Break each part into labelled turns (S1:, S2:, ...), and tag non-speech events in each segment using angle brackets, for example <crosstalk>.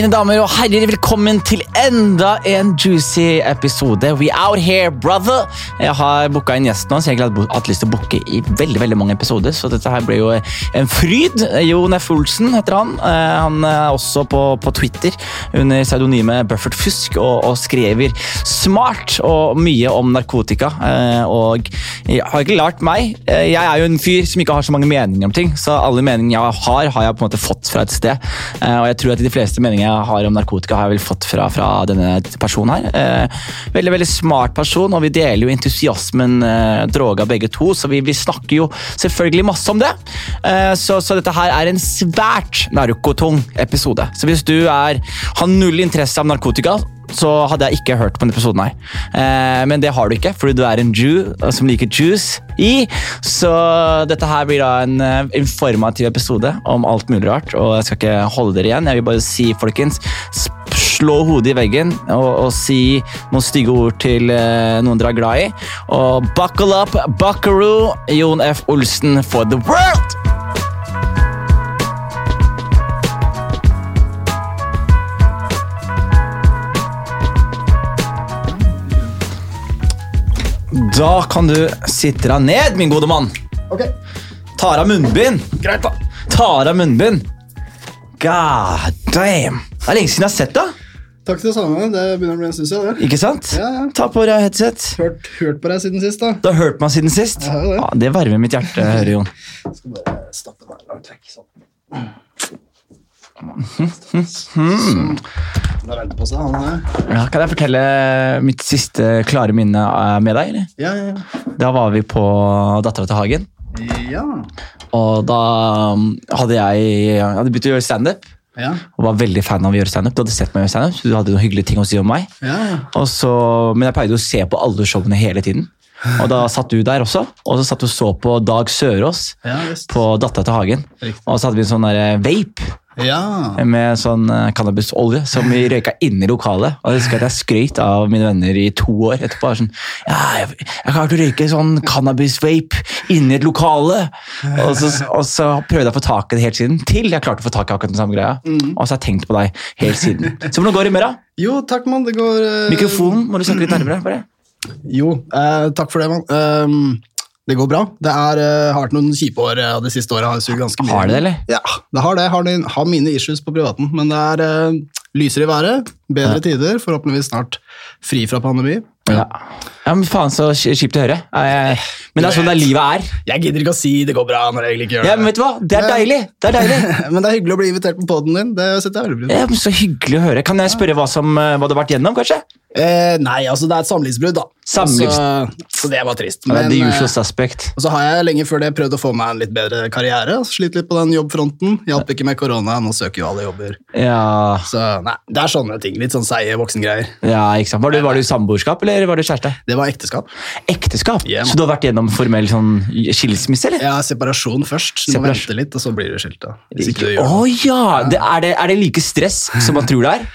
S1: Mine damer og herrer, velkommen til enda en juicy episode. We out here, brother! Jeg har booka en gjest nå, så jeg har hatt lyst til å booke i veldig veldig mange episoder. Så dette her blir jo en fryd. Jon F. Olsen heter han. Eh, Han er også på, på Twitter under pseudonymet Buffert Fusk og, og skriver smart og mye om narkotika. Eh, Og jeg har ikke lært meg. Eh, Jeg er jo en fyr som ikke har så mange meninger om ting, så alle meningene jeg har, har jeg på en måte fått fra et sted. Og jeg tror at de fleste meninger jeg har om narkotika, har jeg vel fått fra, fra denne personen her. Eh, Veldig, veldig smart person, og vi deler jo entusiasmen eh, droga begge to, så vi, vi snakker jo selvfølgelig masse om det. Eh, Så, så dette her er en svært narkotung episode. Så hvis du er, har null interesse av narkotika, så hadde jeg ikke hørt på denne episoden her. Eh, men det har du ikke, fordi du er en Jew eh, som liker juice i. Så dette her blir da en eh, informativ episode om alt mulig rart, og jeg skal ikke holde dere igjen. Jeg vil bare si, folkens, slå hodet i veggen og, og si noen stygge ord til eh, noen dere er glad i. Og buckle up, buckaroo, Jon F. Olsen for the world! Da kan du sitte deg ned, min gode mann.
S2: Ok,
S1: Tar av munnbind.
S2: greit da.
S1: Tar av munnbind. God damn. Det er lenge siden jeg har sett deg.
S2: Takk til det samme. Det begynner å bli en stund siden.
S1: Ikke sant?
S2: Ja, ja.
S1: Ta på deg headset.
S2: Hørt, hørt på deg siden sist, da.
S1: Du har hørt meg siden sist.
S2: Ja, det.
S1: Ja, det varmer mitt hjerte, hører <laughs> Jon.
S2: Skal bare stappe meg langt vekk, sånn.
S1: Hmm.
S2: Sånn. Venter på seg.
S1: Ja, kan jeg fortelle mitt siste klare minne eh, med deg? eller?
S2: Ja, ja,
S1: Da var vi på Dattera til Hagen.
S2: ja.
S1: Og da um, hadde jeg, jeg hadde begynt å gjøre standup.
S2: Ja,
S1: Og var veldig fan av å gjøre standup. Du hadde sett meg gjøre standup, så du hadde noen hyggelige ting å si om meg.
S2: ja. ja.
S1: Og så, men jeg pleide å se på alle showene hele tiden. Og da satt du der også, og så satt du og så på Dag Sørås
S2: Ja,
S1: på Dattera til Hagen.
S2: Riktig.
S1: Og så hadde vi en sånn der vape
S2: Ja.
S1: med sånn eh, cannabisolje som vi røyka inne i lokalet. Og jeg husker at jeg skrøt av mine venner i to år etterpå. Sånn, ja, jeg, jeg klarte å røyke sånn cannabis-vape inne i et lokale! Og så, og så prøvde jeg å få tak i det helt siden, til jeg klarte å få tak i akkurat den samme greia. Og så har jeg tenkt på deg helt siden. Så hvordan går det med deg?
S2: Jo, takk, mann. Det går uh...
S1: Mikrofonen, må du snakke litt nærmere? bare.
S2: Jo, eh, takk for det, mann. Ehm, det går bra. Det er, uh, har vært noen kjipe år uh, de siste åra. Har.
S1: Har det eller?
S2: Ja, det har det. Har, det, har mine issues på privaten, men det er uh, lysere i været, bedre tider, forhåpentligvis snart fri fra pandemi.
S1: Ja. ja, men faen så kjipt å høre. Eh, Men det er sånn det livet er.
S2: Jeg gidder ikke å si det går bra når jeg egentlig ikke gjør det.
S1: Ja, men vet du hva? Det er
S2: Men-
S1: deilig! Det er deilig. <laughs>
S2: Men det er hyggelig å bli invitert på poden din. Det setter jeg veldig pris på.
S1: Ja, men så hyggelig å høre. Kan jeg spørre hva, som, eh, hva du har vært gjennom, kanskje?
S2: Eh, nei, altså det er et samlivsbrudd, da.
S1: Samlivs-
S2: Så, så det var trist. Men,
S1: the
S2: eh,
S1: usual suspect.
S2: og så har jeg lenge før det prøvd å få meg en litt bedre karriere. altså Slitt litt på den jobbfronten. Hjalp ikke med korona, nå søker jo alle jobber.
S1: Ja,
S2: Så nei, det er sånne ting. Litt sånn seige voksengreier.
S1: ja, ikke sant. Var det, var det samboerskap, eller var det kjæreste?
S2: Det var ekteskap.
S1: Ekteskap?
S2: Yeah,
S1: så du har vært gjennom formell sånn skilsmisse, eller?
S2: Ja, separasjon først. Du må vente litt, og så blir du skilt. da. Hvis ikke du gjør
S1: Å ja! Det, er, det, er det like stress som man <laughs> tror det er?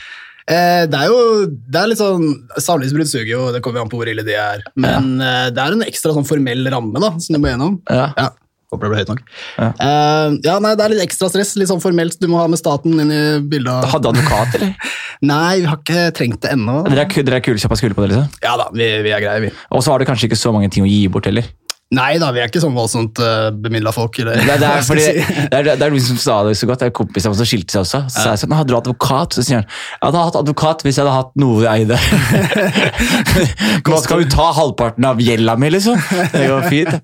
S2: Eh, det er jo det er litt sånn, Samlivsbrudd suger jo, det kommer jo an på hvor ille de er. Men eh, det er en ekstra sånn formell ramme da, som du må gjennom.
S1: Ja.
S2: Ja, Håper det blir høyt nok.
S1: Ja.
S2: Eh, ja, nei, Det er litt ekstra stress. Litt sånn formelt. Du må ha med staten inn i bildet.
S1: Hadde advokat, eller? <laughs>
S2: Nei, vi har ikke trengt det ennå.
S1: Dere er, dere er kule såpass kule på det, liksom?
S2: Ja da, vi, vi er greie, vi.
S1: Og så har du kanskje ikke så mange ting å gi bort heller.
S2: Nei da, vi er ikke sånn voldsomt uh, bemidla folk. Eller,
S1: er- det, er <laughs> fordi,
S2: si?
S1: det, er, det er noen som sa det så godt, det er kompiser som skilte seg også. Så sa jeg sånn, hadde du advokat? Så sier han, jeg hadde hatt advokat hvis jeg hadde hatt noe jeg eide. <laughs> <laughs> Hva skal du ta halvparten av gjelda mi, liksom? Det går fint.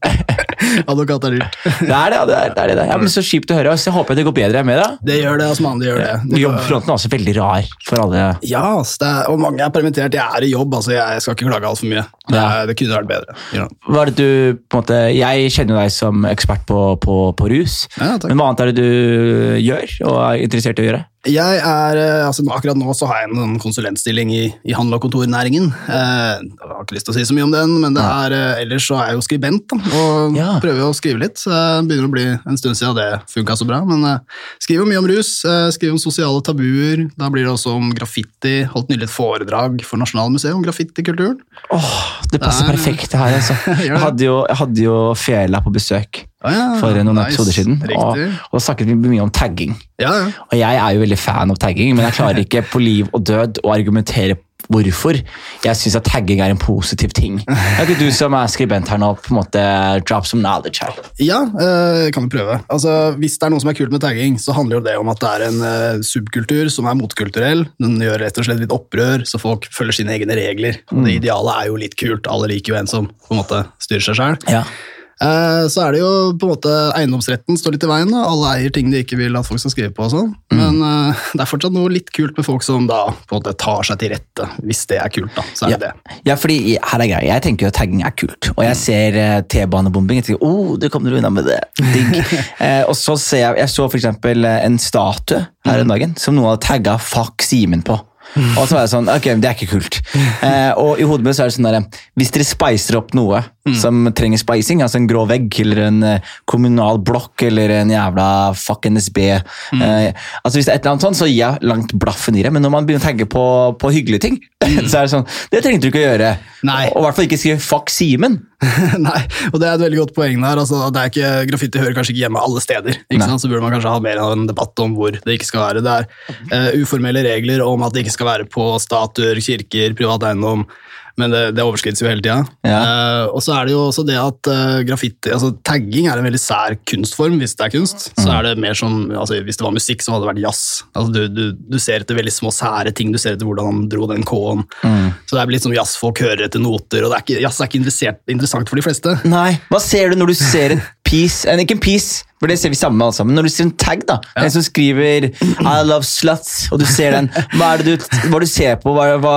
S1: <laughs>
S2: Advokat er dyrt. <laughs>
S1: Det er det, det er det. Er det. Ja, men Så kjipt å høre. Så jeg håper det går bedre med deg.
S2: Det gjør det, altså man, det gjør det. det går-
S1: Jobbfronten er også veldig rar for alle.
S2: Ja, det er, og mange er permittert. Jeg er i jobb, altså jeg skal ikke klage altfor mye. Det, det kunne vært bedre. Ja.
S1: Hva er det du, på en måte, Jeg kjenner deg som ekspert på, på, på rus.
S2: Ja,
S1: men hva annet er det du gjør og er interessert i å gjøre?
S2: Jeg er, eh, altså Akkurat nå så har jeg en konsulentstilling i, i handel- og kontornæringen. Eh, jeg har ikke lyst til å si så mye om den, men det er, eh, ellers så er jeg jo skribent da, og
S1: Ja.
S2: prøver å skrive litt. Det begynner å bli en stund siden det funka så bra. Men eh, skriver mye om rus, eh, skriver om sosiale tabuer. Da blir det også om graffiti. Holdt nylig et foredrag for Nasjonalmuseet om graffitikulturen.
S1: Åh, Det passer
S2: Det er-
S1: perfekt det her. Altså. <laughs> Jeg hadde jo, jeg hadde jo Fela på besøk For noen
S2: nice.
S1: episoder siden, og, og snakket vi mye om tagging.
S2: Ja, ja.
S1: Og jeg er jo veldig fan av tagging, men jeg klarer ikke på liv og død å argumentere hvorfor. Jeg syns at tagging er en positiv ting. Er ikke du som er skribent her nå, på en måte drop some knowledge her?
S2: Ja, eh, kan vi prøve. Altså, hvis det er noe som er kult med tagging, så handler jo det om at det er en eh, subkultur som er motkulturell. Den gjør rett og slett litt opprør, så folk følger sine egne regler. Og det ideale er jo litt kult. Alle liker jo en som på en måte styrer seg sjøl.
S1: Ja.
S2: Så er det jo på en måte eiendomsretten står litt i veien. Da. Alle eier ting de ikke vil at folk skal skrive på. og sånn. Men eh, <laughs> det er fortsatt noe litt kult med folk som da på en måte tar seg til rette. Hvis det er kult, da. Så er
S1: Ja.
S2: det det.
S1: ja, fordi her er greia. Jeg tenker jo at tagging er kult. Og jeg ser eh, T-banebombing og tenker oh, du kom kommer unna med det. Digg. <laughs> eh, og så ser jeg, jeg så eh, en statue her en dagen som noen hadde tagga 'fuck Simen' på. Og så var jeg sånn, ok, det er ikke kult. <laughs> Eh, og i hodet mitt så er det sånn der, hvis dere spicer opp noe som trenger spicing, altså en grå vegg eller en eh, kommunal blokk eller en jævla fuck NSB, eh, altså hvis det er et eller annet sånt, så gir jeg langt blaffen i det, men når man begynner å tenke på, på hyggelige ting, <laughs> så er det sånn, det trengte du ikke å gjøre.
S2: Nei.
S1: Og i hvert fall ikke skrive fuck Simen. <laughs>
S2: Nei, og det er et veldig godt poeng der. Altså, det er ikke, graffiti hører kanskje ikke hjemme alle steder. Så burde man kanskje ha mer av en debatt om hvor det ikke skal være. Det er uh, uformelle regler om at det ikke skal være på statuer, kirker, privat eiendom. Men det, det overskrides jo hele tida.
S1: Ja.
S2: Uh, og så er det jo også det at uh, graffiti, altså tagging er en veldig sær kunstform, hvis det er kunst. Så
S1: Mm.
S2: er det mer som, altså Hvis det var musikk, så hadde det vært jazz. Altså, du, du, du ser etter veldig små, sære ting. Du ser etter hvordan han dro den K-en.
S1: Mm.
S2: Så det er litt som jazzfolk hører etter noter, og er ikke, jazz er ikke interessant for de fleste.
S1: Nei, hva ser du når du ser en piece, eh, ikke en piece, for det ser vi sammen alle sammen, når du ser en tag da, en som skriver I love sluts, og du ser den, hva er det du, hva du ser på, hva, hva,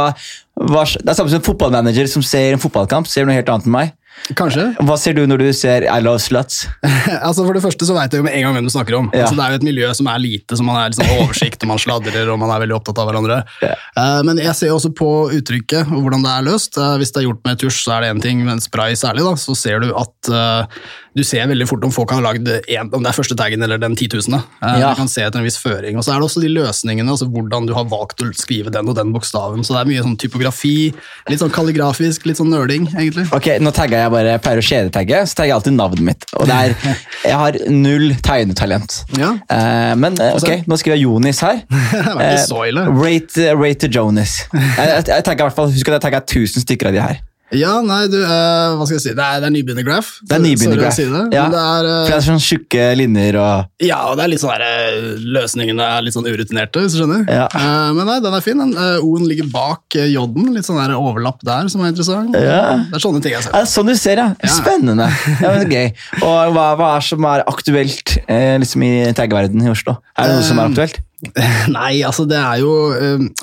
S1: det er samme som en fotballmanager som ser en fotballkamp, ser noe helt annet enn meg.
S2: Kanskje.
S1: Hva ser du når du ser I love sluts? <laughs>
S2: altså For det første så vet jeg jo med en gang hvem du snakker om.
S1: Ja.
S2: Altså Det er jo et miljø som er lite, som man er sånn oversikt, og man sladrer og man er veldig opptatt av hverandre.
S1: Ja.
S2: Uh, men jeg ser jo også på uttrykket og hvordan det er løst. Uh, hvis det er gjort med tusj, så er det én ting, men spray særlig, da, så ser du at uh, du ser veldig fort om folk har lagd en, om det er første taggen eller den titusende.
S1: Ja.
S2: Du kan se etter en viss føring. Og så er det også de løsningene, altså hvordan du har valgt å skrive den og den bokstaven. Så det er mye sånn typografi, litt sånn kalligrafisk, litt sånn nerding, egentlig.
S1: Ok, nå tagger jeg bare, jeg pleier å kjedetagge, så tagger jeg alltid navnet mitt, og det er, <laughs> jeg har null tegnetalent.
S2: Ja.
S1: Uh, men eh, ok, nå skriver jeg Jonis her. <laughs>
S2: Det var ikke så ille.
S1: rate, rate to Jonas. Jeg, jeg, jeg tagger i hvert fall, Husk at jeg tagger 1000 stykker av de her.
S2: Ja, nei, du, uh, hva skal jeg si, det er, det er nybegynnergraph.
S1: Det er nybegynnergraph.
S2: Si det.
S1: Ja.
S2: Det er,
S1: For
S2: eh,
S1: det er sånn tjukke linjer og
S2: ja, og det er litt sånn der, eh, løsningene er litt sånn urutinerte, hvis du skjønner.
S1: Ja.
S2: Uh, men nei, den er fin. Den, O-en ligger bak J-en, litt sånn der overlapp der som er interessant.
S1: Ja.
S2: Det er sånne ting jeg
S1: Ja,
S2: ser.
S1: Sånn du ser, ja.
S2: Ja.
S1: Spennende. Ja, men Gøy. Og hva, hva er som er aktuelt liksom i taggverdenen i Oslo? Er det noe som er aktuelt? <laughs>
S2: Nei, altså det er jo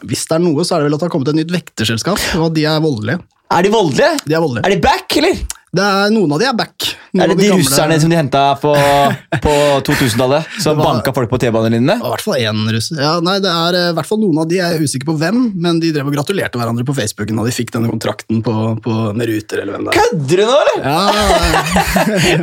S2: Hvis det er noe, så er det vel at det har kommet et nytt vekterselskap, og de er voldelige.
S1: Er de voldelige?
S2: De er voldelige.
S1: Er de back, eller?
S2: Det er, noen av de er back. Noen
S1: Er det de,
S2: de
S1: russerne som de henta på, på <laughs> 2000-tallet? Som
S2: var-
S1: banka folk på T-banelinjene?
S2: I hvert fall én russer. Ja, nei, det er eh, i hvert fall noen av de, jeg er usikker på hvem, men de drev og gratulerte hverandre på Facebooken da de fikk denne kontrakten på, på, med Ruter, eller hvem det er.
S1: Kødder du nå, eller?
S2: Ja,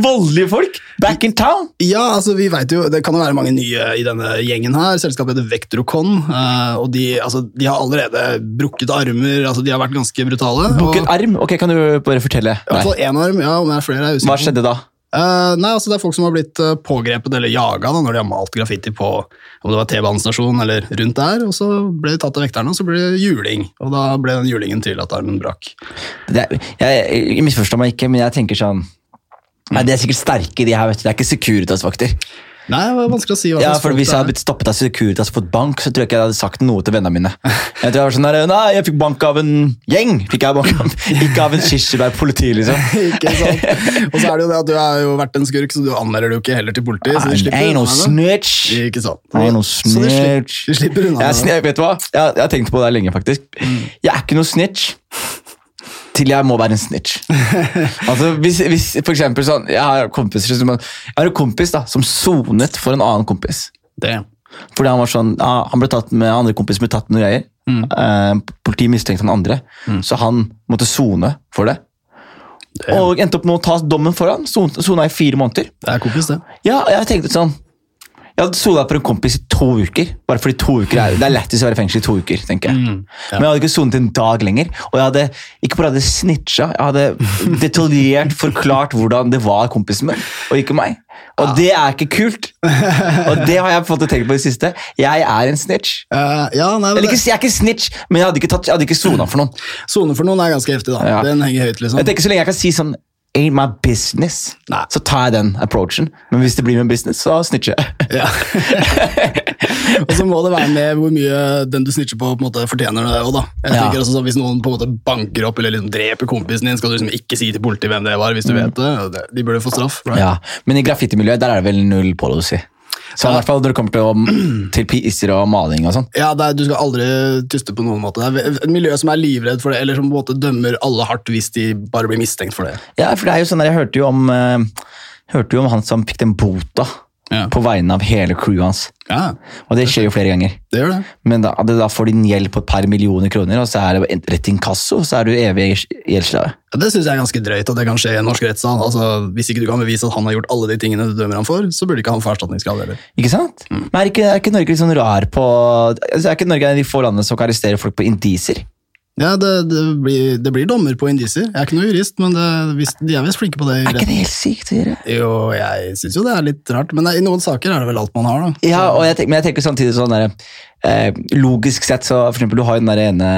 S2: <laughs>
S1: Voldelige folk? Back in town?
S2: ja, altså vi vet jo, det kan jo være mange nye i denne gjengen her. Selskapet heter Vectrocon, eh, og de, altså, de har allerede brukket armer, altså de har vært ganske brutale.
S1: Brukket arm? Ok, Kan du bare fortelle?
S2: I hvert fall én arm, ja, om det er flere er jeg usikker
S1: Hva skjedde da?
S2: Uh, nei, altså Det er folk som har blitt uh, pågrepet eller jaga når de har malt graffiti på om det var T-banestasjonen eller rundt der, og så ble de tatt av vekterne, og så ble det juling. Og da ble den julingen til at armen brakk.
S1: Det, jeg, jeg misforstår meg ikke, men jeg tenker sånn Nei, De er sikkert sterke, de her. vet du. Det er ikke Securitas-vakter.
S2: Nei, det var vanskelig å si
S1: Ja, for Hvis jeg hadde blitt stoppet av Securitas og fått bank, så tror jeg ikke jeg hadde sagt noe til vennene mine. Jeg tror jeg var sånn der, Nei, jeg fikk bank av en gjeng! Fikk jeg bank av, <laughs> Ikke av en kirsebærpoliti, liksom. <laughs>
S2: Ikke sant? <laughs> Og så er det jo det at du har jo vært en skurk, så du anmelder det jo ikke heller til politiet. Så de slipper
S1: er
S2: unna det.
S1: snitch!
S2: Ikke sant.
S1: Er noe
S2: Så de slipper, de slipper unna
S1: Jeg, vet du hva? Jeg, jeg har tenkt på det lenge, faktisk. Jeg er ikke noe snitch til jeg må være en snitch. <laughs> altså, hvis, hvis for eksempel sånn, Jeg har kompiser som Jeg har en kompis da, som sonet for en annen kompis.
S2: Det.
S1: Fordi han var sånn, ja, han ble tatt med andre kompis ble tatt med noen greier. Eh, politiet mistenkte han andre, så han måtte sone for det.
S2: Det.
S1: Og endte opp med å ta dommen for han. Son- Sona i fire måneder.
S2: Det er kompis, det.
S1: Ja, jeg tenkte sånn Jeg hadde sonet for en kompis i to uker. Bare fordi to uker er, Det er lættis å være i fengsel i to uker, tenker jeg.
S2: Mm, ja.
S1: Men jeg hadde ikke sonet en dag lenger. Og jeg hadde ikke bare hadde snitcha, jeg hadde <laughs> detaljert forklart hvordan det var kompisen min, og ikke meg. Og det er ikke kult. Og det har jeg fått tenkt på i det siste. Jeg er en snitch.
S2: Uh, ja, nei,
S1: Eller ikke, jeg er ikke snitch, men jeg hadde ikke, tatt, jeg hadde ikke sona for noen.
S2: Sone for noen er ganske heftig, da.
S1: Ja.
S2: Den henger høyt, liksom.
S1: Jeg tenker Så lenge jeg kan si sånn Ain't my business,
S2: Nei.
S1: så tar jeg den approachen. Men hvis det blir min business, så snitcher jeg. <laughs>
S2: Ja. <laughs> og så må det være med hvor mye den du snitcher på, på en måte fortjener det òg, da. Jeg
S1: Ja.
S2: tenker også sånn, Hvis noen på en måte banker opp eller liksom dreper kompisen din, skal du liksom ikke si til politiet hvem det var, hvis du vet det. De burde få straff. right?
S1: Mm. Ja, Men i graffitimiljøet der er det vel null policy. Så i hvert fall når det kommer til, å, til pisser og maling og sånn.
S2: Ja, er, Du skal aldri tyste på noen måte. Det er et miljø som er livredd for det, eller som på en måte dømmer alle hardt hvis de bare blir mistenkt for det.
S1: Ja, for det er jo sånn der, Jeg hørte jo om, eh, hørte jo om han som fikk den bota
S2: Ja.
S1: på vegne av hele crewet hans.
S2: Ja,
S1: Og det skjer jo flere ganger.
S2: det gjør det.
S1: Men da, det, da får de gjeld på et par millioner kroner, og så er det rett inkasso, så er du evig gjeldsslave.
S2: Ja, det syns jeg er ganske drøyt at det kan skje i en norsk rettssal. Altså, hvis ikke du kan bevise at han har gjort alle de tingene du dømmer ham for, så burde ikke han få erstatningskrav heller.
S1: Ikke sant? Men er ikke, er ikke Norge litt sånn rar på altså, Er ikke Norge en av de få landene som kan arrestere folk på indiser?
S2: Ja, det, det, blir, det blir dommer på indisier. Jeg er ikke noe jurist, men det, de er visst flinke på det.
S1: Er ikke det helt sykt å gjøre?
S2: Jo, jeg syns jo det er litt rart, men i noen saker er det vel alt man har, da.
S1: Ja, og jeg tenker, men jeg tenker samtidig sånn der, eh, Logisk sett, så for eksempel, du har jo den der ene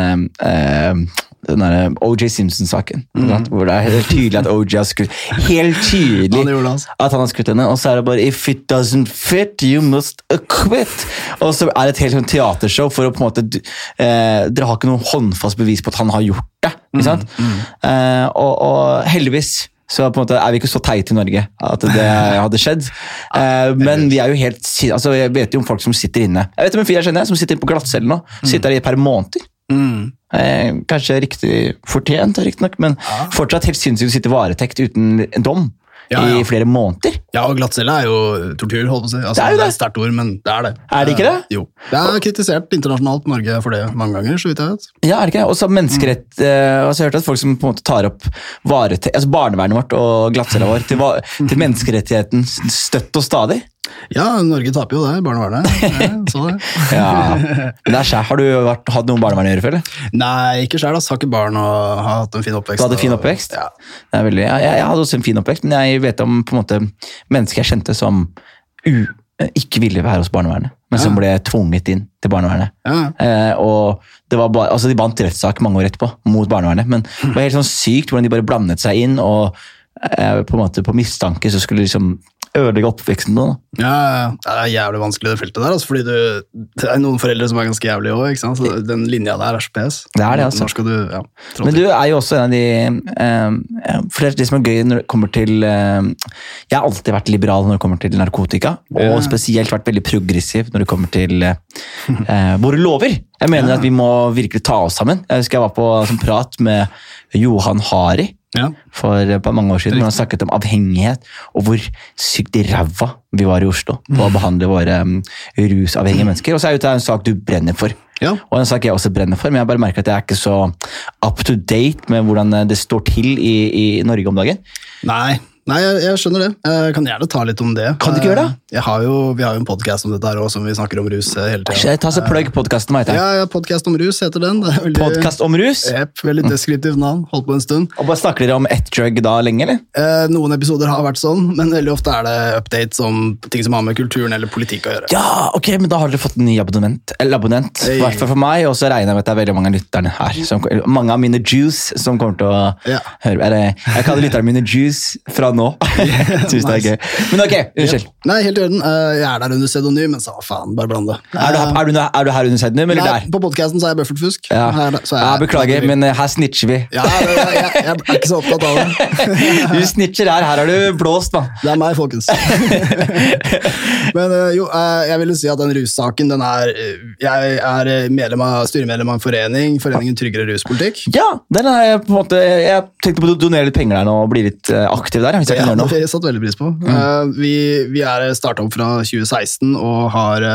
S1: eh, den der OJ Simpson-saken. Mm. Hvor det er helt tydelig at OJ har skutt Helt tydelig
S2: altså.
S1: at han har skutt henne. Og så er det bare If it doesn't fit, you must acquit. Og så er det et helt sånn teatershow for å på en måte eh, Dere har ikke noe håndfast bevis på at han har gjort det. ikke sant? Eh, og, og heldigvis så på en måte er vi ikke så teite i Norge at det <laughs> hadde skjedd. Eh, men vi er jo helt altså Jeg vet jo om folk som sitter inne. Jeg vet om en fyr jeg kjenner som sitter på glattcelle nå. Sitter der i et par måneder.
S2: Mm.
S1: Eh, kanskje riktig fortjent, riktignok, men fortsatt helt sinnssykt å sitte i varetekt uten dom
S2: Ja, ja.
S1: i flere måneder.
S2: Ja, og glattcelle er jo tortur, holdt på å si. Altså,
S1: Det er jo det.
S2: et sterkt ord, men det er det.
S1: Er det ikke det?
S2: Jo. Det er kritisert internasjonalt Norge for det mange ganger, så vidt jeg vet.
S1: Ja, er det ikke? Og så menneskerett eh, altså, Jeg har hørt at folk som på en måte tar opp varete, altså barnevernet vårt og glattcella vår til, til menneskerettigheten støtt og stadig.
S2: Ja, Norge taper jo det, barnevernet. <laughs> Jeg så det.
S1: Ja. Det er skjær. Har du vært, hatt noe barnevern å gjøre før?
S2: Nei, ikke sjøl, har ikke barn og har hatt en fin oppvekst.
S1: Du hadde fin
S2: og- Ja.
S1: Det er veldig, jeg, jeg hadde også en fin oppvekst, men jeg vet om på en måte, mennesker jeg kjente som u, ikke ville være hos barnevernet, men som ble tvunget inn til barnevernet.
S2: Ja.
S1: Eh, og det var bare, altså De vant rettssak mange år etterpå mot barnevernet, men det var helt sånn sykt hvordan de bare blandet seg inn, og eh, på en måte på mistanke så skulle liksom ødelegge oppveksten nå.
S2: Ja, det er jævlig vanskelig det feltet der, altså, fordi du, det er noen foreldre som er ganske jævlige òg. Så den linja der er så pes.
S1: Det er det, altså.
S2: Når skal du, ja,
S1: Men du er jo også en av de eh, For det, er det som er gøy når det kommer til eh, Jeg har alltid vært liberal når det kommer til narkotika, og
S2: Ja.
S1: spesielt vært veldig progressiv når det kommer til eh, eh, våre lover. Jeg mener
S2: Ja.
S1: at vi må virkelig ta oss sammen. Jeg husker jeg var på sånn prat med Johan Hari
S2: Ja.
S1: for på mange år siden, når han snakket om avhengighet, og hvor sykt ræva vi var i Oslo på å behandle våre um, rusavhengige mennesker. Og så er jo det en sak du brenner for.
S2: Ja.
S1: Og en sak jeg også brenner for, men jeg bare merker at jeg er ikke så up to date med hvordan det står til i, i Norge om dagen.
S2: Nei, nei jeg, jeg skjønner det. Jeg kan gjerne ta litt om det.
S1: Kan du ikke gjøre det?
S2: Eh, Jeg har jo, vi har jo en podkast om dette her også, som vi snakker om rus eh, hele tida.
S1: Ta så Plugg podkasten, hva heter
S2: Ja, ja, podkast om rus heter den. Veldig,
S1: Podkast om rus?
S2: Jepp, veldig deskriptivt navn. Holdt på en stund.
S1: Og bare Snakker dere om ett drug da lenge, eller?
S2: Eh, noen episoder har vært sånn, men veldig ofte er det updates om ting som har med kulturen eller politikk å gjøre.
S1: Ja, ok, men da har dere fått en ny abonnent. Eller abonnent, i hvert fall for meg, og så regner jeg med at det er veldig mange av lytterne her. Som, mange av mine juice som kommer til å
S2: Ja.
S1: høre eller, Jeg kaller lytterne mine juice fra nå. <laughs> Syns det er gøy. Men ok, unnskyld.
S2: Nei, helt i orden. Eh, jeg er der under pseudonym, men sa faen, bare bland det.
S1: Er du, er, du, er du her under pseudonym, eller
S2: Nei,
S1: der?
S2: på podkasten så er jeg bøffelfusk.
S1: Ja.
S2: Her, så er
S1: ja, beklager, men eh, her snitcher vi.
S2: Ja, jeg, jeg, jeg er ikke så opptatt av det. <laughs>
S1: Du snitcher her. Her er du blåst, mann.
S2: Det er meg, folkens. <laughs> Men eh, jo, eh, jeg vil jo si at den russaken, den er eh, Jeg er eh, medlem av, styremedlem av en forening, Foreningen Tryggere ruspolitikk.
S1: Ja, den er jeg på en måte Jeg tenkte på å donere litt penger der nå og bli litt eh, aktiv der. Hvis jeg kan gjøre noe.
S2: satt veldig pris på. Eh, vi, vi er starta opp fra 2016 og har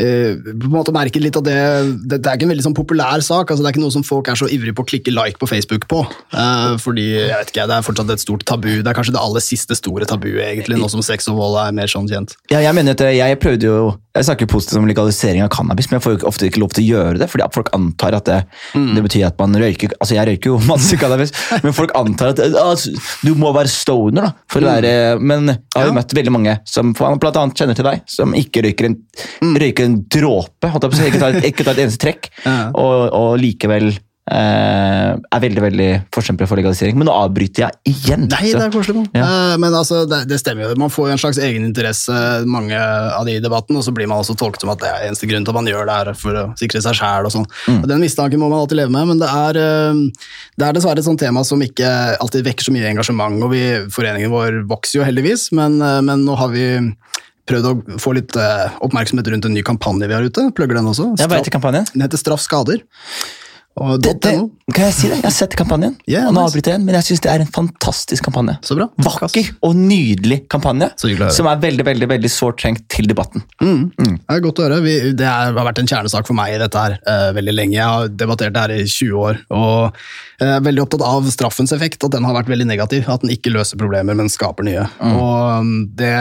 S2: eh, på en måte merker litt at det, det, det er ikke en veldig sånn populær sak. altså Det er ikke noe som folk er så ivrige på å klikke like på Facebook på. Uh, fordi jeg vet ikke, det er fortsatt et stort tabu. Det er kanskje det aller siste store tabuet, egentlig, nå som sex og vold er mer sånn kjent.
S1: Ja, jeg mener at jeg prøvde jo Jeg snakker positivt om legalisering av cannabis, men jeg får jo ofte ikke lov til å gjøre det, fordi folk antar at det, det betyr at man røyker Altså, jeg røyker jo <laughs> masse cannabis, men folk antar at altså, du må være stoner da, for å være Men jeg har jo møtt veldig mange som bl.a. kjenner til deg, som ikke røyker en, røyker en dråpe, ikke tar, ikke tar et eneste trekk, <laughs> og, og likevel eh, er veldig veldig forkjempere for legalisering. Men nå avbryter jeg igjen.
S2: Nei,
S1: så-
S2: det er koselig.
S1: Ja.
S2: Eh, Men altså, det, det stemmer jo. Man får jo en slags egeninteresse, mange av de i debatten, og så blir man også tolket som at det er eneste grunn til at man gjør det er for å sikre seg sjæl og sånn. Og Den mistanken må man alltid leve med, men det er, eh, det er dessverre et sånt tema som ikke alltid vekker så mye engasjement, og vi, foreningen vår vokser jo heldigvis, men, eh, men nå har vi prøvd å få litt eh, oppmerksomhet rundt en ny kampanje vi har ute. Plugger den også.
S1: Jeg vet
S2: Straff-
S1: ikke kampanjen.
S2: Den heter Straff skader. Og
S1: Det, det,
S2: .no.
S1: kan jeg si det? Jeg har sett kampanjen,
S2: yeah,
S1: og nå
S2: nice.
S1: avbryter jeg den, men jeg syns det er en fantastisk kampanje.
S2: Så bra.
S1: Vakker og nydelig kampanje, som er veldig veldig, veldig sårt trengt til debatten.
S2: Mm. Det er godt å høre. Vi, det har vært en kjernesak for meg i dette her uh, veldig lenge. Jeg har debattert det her i 20 år. og jeg er veldig opptatt av straffens effekt, at den har vært veldig negativ. At den ikke løser problemer, men skaper nye. Og um, Det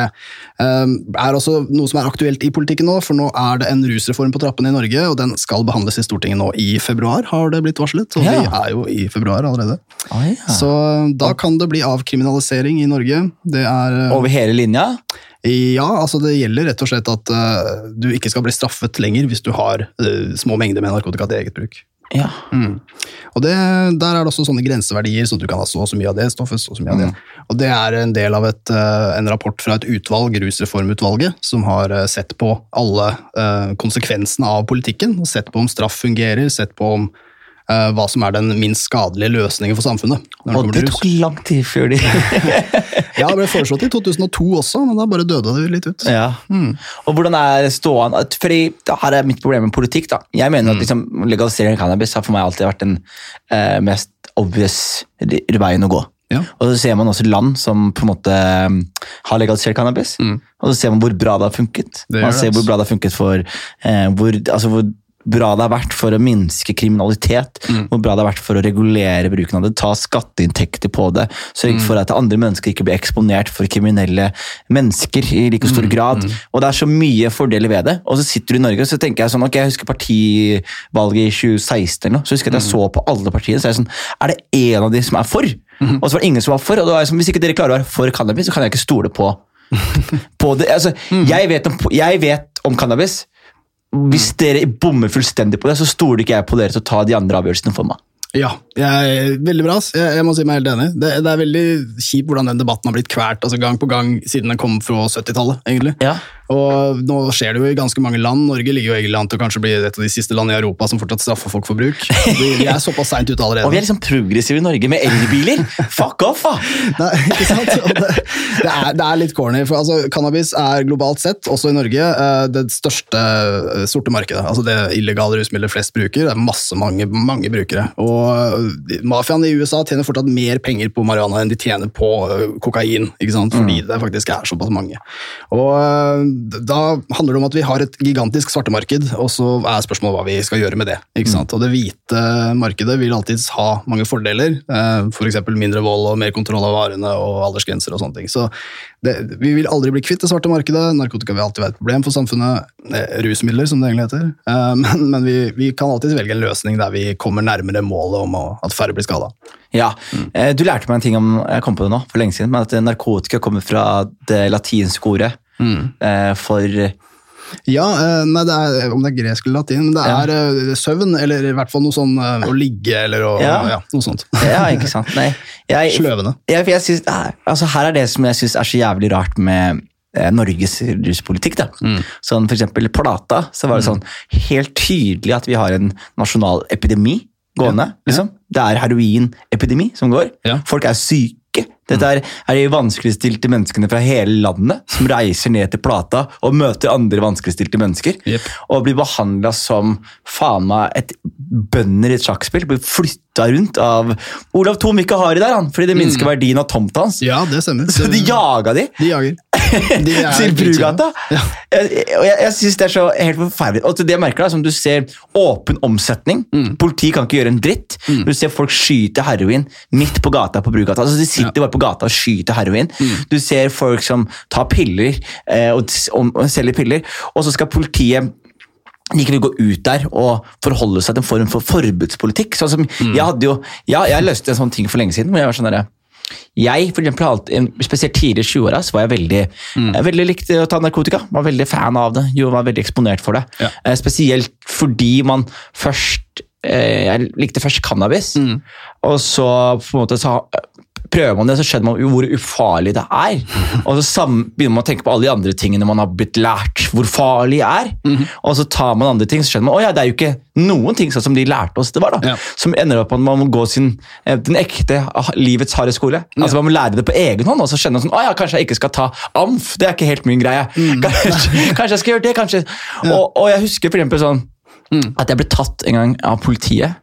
S2: um, er også noe som er aktuelt i politikken nå, for nå er det en rusreform på trappene i Norge, og den skal behandles i Stortinget nå i februar, har det blitt varslet. Og
S1: Ja.
S2: vi er jo i februar allerede.
S1: Ah, ja.
S2: Så da kan det bli avkriminalisering i Norge. Det er uh,
S1: Over hele linja?
S2: ja, altså det gjelder rett og slett at uh, du ikke skal bli straffet lenger hvis du har uh, små mengder med narkotika til eget bruk.
S1: Ja.
S2: Og det, Der er det også sånne grenseverdier, sånn at du kan ha så og så mye av det stoffet. så så mye av det. Og Det er en del av et, eh, en rapport fra et utvalg, Rusreformutvalget, som har eh, sett på alle eh, konsekvensene av politikken. Sett på om straff fungerer, sett på om eh, hva som er den minst skadelige løsningen for samfunnet. det
S1: Og
S2: kommer
S1: det tok lang tid før de <laughs>
S2: Ja, Det ble foreslått i 2002 også, men da bare døde det litt ut.
S1: Ja. Og hvordan er ståan Fordi Her er mitt problem med politikk. da. Jeg mener at liksom, legalisering av cannabis har for meg alltid vært den eh, mest obvious veien å gå.
S2: Ja.
S1: Og så ser man også land som på en måte um, har legalisert cannabis, og så ser man hvor bra det har funket.
S2: Det
S1: man
S2: det,
S1: ser hvor
S2: altså.
S1: bra det har funket for eh, hvor, altså hvor bra det har vært for å minske kriminalitet, hvor bra det har vært for å regulere bruken av det, ta skatteinntekter på det, sørge for at andre mennesker ikke blir eksponert for kriminelle mennesker i like stor grad. Og det er så mye fordeler ved det. Og så sitter du i Norge og så tenker jeg sånn, ok, jeg husker partivalget i 2016 eller noe, så husker jeg at jeg så på alle partiene, så er jeg sånn, er det en av de som er for? Og så var det ingen som var for, og da er jeg sånn, hvis ikke dere klarer å være for cannabis, så kan jeg ikke stole på, <laughs> på det. Altså, jeg, vet om, jeg vet om cannabis, hvis dere bommer fullstendig på det, så stoler ikke jeg på dere til å ta de andre avgjørelsene for meg.
S2: Ja, jeg, veldig bra. Jeg, jeg må si meg helt enig. Det, det er veldig kjipt hvordan den debatten har blitt kvært altså gang på gang siden den kom fra 70-tallet. egentlig.
S1: Ja.
S2: Og nå skjer det jo i ganske mange land. Norge ligger jo egentlig an til å kanskje bli et av de siste landene i Europa som fortsatt straffer folk for bruk. Vi, er <laughs> såpass seint ute
S1: Og vi er liksom progressive i Norge med elbiler. Fuck off, da! <laughs>
S2: Nei, ikke sant? Det, det, er, det er litt corny. for altså, Cannabis er globalt sett, også i Norge, eh, det største eh, sorte markedet. Altså Det illegale rusmiddelet flest bruker. Det er masse, mange, mange brukere. Og eh, Mafiaen i USA tjener fortsatt mer penger på marihuana enn de tjener på kokain. ikke sant? Fordi det faktisk er såpass mange. Og Da handler det om at vi har et gigantisk svartemarked, og så er spørsmålet hva vi skal gjøre med det. ikke sant? Og Det hvite markedet vil alltids ha mange fordeler, f.eks. For mindre vold og mer kontroll av varene og aldersgrenser og sånne ting. Så det, Vi vil aldri bli kvitt det svarte markedet. Narkotika vil alltid være et problem for samfunnet. Eh, rusmidler, som det egentlig heter. Eh, <laughs> men men vi, vi kan alltid velge en løsning der vi kommer nærmere målet om å, at færre blir skada.
S1: Ja, mm. Du lærte meg en ting om jeg kom på det nå, for lenge siden, men at narkotika kommer fra det latinske ordet eh, for
S2: Ja, eh, nei, det er, om det er gresk eller latin, men det er ja. søvn, eller i hvert fall noe sånn eh, å ligge, eller å,
S1: Ja.
S2: ja. noe sånt.
S1: Ja, ikke sant? Nei. Jeg,
S2: Sløvende.
S1: jeg, jeg synes, eh, altså her er det som jeg syns er så jævlig rart med eh, Norges ruspolitikk. da. Sånn for eksempel Plata, så var det sånn helt tydelig at vi har en nasjonal epidemi gående. liksom. Det er heroinepidemi som går.
S2: Ja.
S1: Folk er syke. Dette er, er de vanskeligstilte menneskene fra hele landet som reiser ned til Plata og møter andre vanskeligstilte mennesker.
S2: Yep.
S1: Og blir behandla som faen meg et bønder i et sjakkspill. Blir flytta rundt av Olav Thon vil ikke ha de der, han, fordi det minsker verdien av tomta hans.
S2: Ja, det stemmer.
S1: Så de jaga de.
S2: De jager. <laughs>
S1: Til Brugata.
S2: Ja.
S1: Jeg, jeg, jeg synes det er så helt forferdelig. Og til det merker jeg, som du ser åpen omsetning.
S2: Mm.
S1: Politi kan ikke gjøre en dritt. Du ser folk skyte heroin midt på gata på Brugata. Altså, de sitter bare på gata og skyter heroin.
S2: Mm.
S1: Du ser folk som tar piller eh, og, og, og selger piller, og så skal politiet de ikke vil gå ut der og forholde seg til en form for forbudspolitikk. Sånn som,
S2: Mm.
S1: jeg hadde jo, ja, jeg løste en sånn ting for lenge siden. hvor jeg var sånn der, jeg, for eksempel, alltid, spesielt tidlig i 20-åra, så var jeg veldig,
S2: Mm.
S1: jeg veldig likte å ta narkotika. Var veldig fan av det. Jo, var veldig eksponert for det.
S2: Ja.
S1: Eh, Spesielt fordi man først eh, Jeg likte først cannabis,
S2: Mm.
S1: og så på en måte så prøver man det, så skjønner man jo hvor ufarlig det er. Og så begynner man å tenke på alle de andre tingene man har blitt lært hvor farlig er.
S2: Mhm.
S1: Og så tar man andre ting, så skjønner man å ja, det er jo ikke noen ting sånn som de lærte oss det var. da.
S2: Ja.
S1: Som ender opp med at man må gå sin, eh, den ekte ah, livets harde skole. Altså Man må lære det på egen hånd, og så skjønne sånn, å ja, kanskje jeg ikke skal ta amf. Det er ikke helt min greie.
S2: Mm. <laughs>
S1: Kanskje, kanskje jeg skal gjøre det, kanskje. Og, og jeg husker for eksempel sånn
S2: Mm.
S1: at jeg ble tatt en gang av politiet.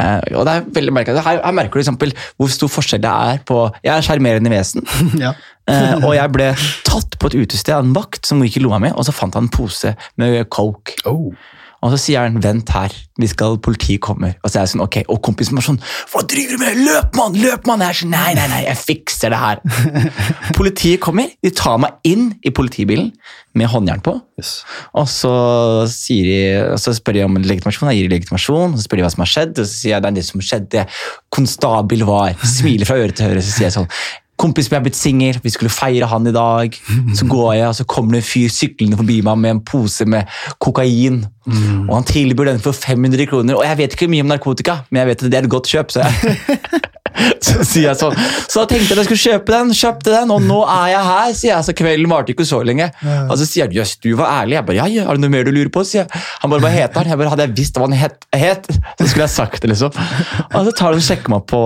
S1: Eh, og det er veldig merkelig. Her, her merker du eksempel hvor stor forskjell det er på Jeg er sjarmerende vesen, <laughs>
S2: Ja.
S1: uh, og jeg ble tatt på et utested av en vakt som ikke lo lomma med, og så fant han en pose med coke.
S2: Oh.
S1: Og så sier han 'vent her, vi skal, politiet kommer'. Og så er jeg sånn, ok, og kompisen var sånn 'hva driver du med? Løp, mann! Løp, mann!' Jeg er sånn, nei, nei, nei, jeg fikser det her. <laughs> politiet kommer, de tar meg inn i politibilen med håndjern på.
S2: Yes.
S1: Og så, de, så spør de om legitimasjon, jeg gir legitimasjon, og så spør de hva som har skjedd, og så sier jeg det er det som skjedde, konstabel var, smiler fra øre til øre, så sier jeg sånn, kompis min er blitt singel, vi skulle feire han i dag, så går jeg, og så kommer det en fyr syklende forbi meg med en pose med kokain, og han tilbyr den for 500 kroner, og jeg vet ikke mye om narkotika, men jeg vet at det er et godt kjøp, så jeg... <laughs> Så sier jeg sånn, så da tenkte jeg at jeg skulle kjøpe den, kjøpte den, og nå er jeg her, sier jeg. Så kvelden varte ikke så lenge. Og så sier han, jøss, du var ærlig. Jeg bare, ja, ja, er det noe mer du lurer på, sier jeg. Han bare, hva heter han? Jeg bare, hadde jeg visst hva han het, het så skulle jeg sagt det, liksom. Og så tar han og sjekker meg på,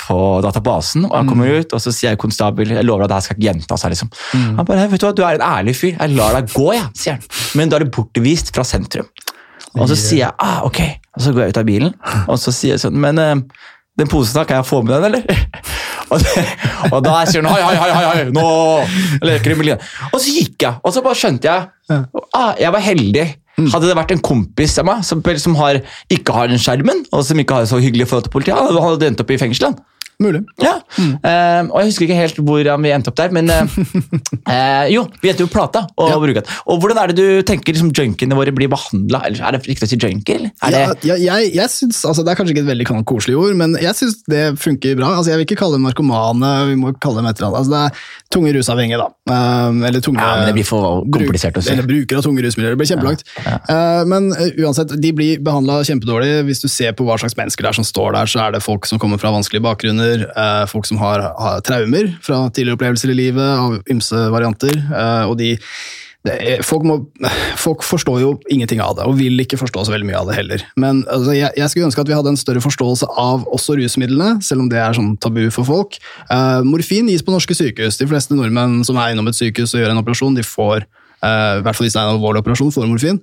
S1: på databasen, og jeg kommer ut, og så sier jeg konstabel, jeg lover at det her skal ikke gjenta seg, liksom. Han bare, vet du hva, du er en ærlig fyr, jeg lar deg gå, jeg, sier han. Men da er du bortevist fra sentrum. Og så sier jeg, ah, ok, og så går jeg ut av bilen, og så sier jeg sånn, men... den posen da, kan jeg få med den, eller? <laughs> Og, det, og da sier hun hei, hei, hei, hei, nå leker du livet. Og så gikk jeg, og så bare skjønte jeg ah, Jeg var heldig. Hadde det vært en kompis av meg som, som har, ikke har den skjermen, og som ikke har så hyggelig forhold til politiet, han hadde endt opp i fengsel.
S2: Mulig.
S1: Ja, eh, og Jeg husker ikke helt hvordan vi endte opp der, men uh, <laughs> jo, vi endte jo Plata. Og,
S2: Ja.
S1: Brugata. og Hvordan er det du tenker liksom, junkiene våre blir behandla? Er det riktig å si? Er det,
S2: Ja, ja, jeg, jeg synes, altså Det er kanskje ikke et veldig koselig ord, men jeg syns det funker bra. Altså Jeg vil ikke kalle dem narkomane, vi må kalle dem et eller annet. Altså Det er tunge rusavhengige, da. Um, eller tunge
S1: ja, men det blir for komplisert å si.
S2: Eller brukere av tunge rusmiljøer. Det blir kjempelangt. Uh, men uh, uansett, de blir behandla kjempedårlig. Hvis du ser på hva slags mennesker det er som står der, så er det folk som kommer fra vanskelige bakgrunner, uh, folk som har, har traumer fra tidligere opplevelser i livet, av ymse varianter. uh, og de er, folk, må, folk forstår jo ingenting av det, og vil ikke forstå så veldig mye av det heller. Men altså, jeg, jeg skulle ønske at vi hadde en større forståelse av også rusmidlene, selv om det er sånn tabu for folk. Eh, morfin gis på norske sykehus. De fleste nordmenn som er innom et sykehus og gjør en operasjon, de får, eh, i hvert fall hvis det er en alvorlig operasjon, får morfin.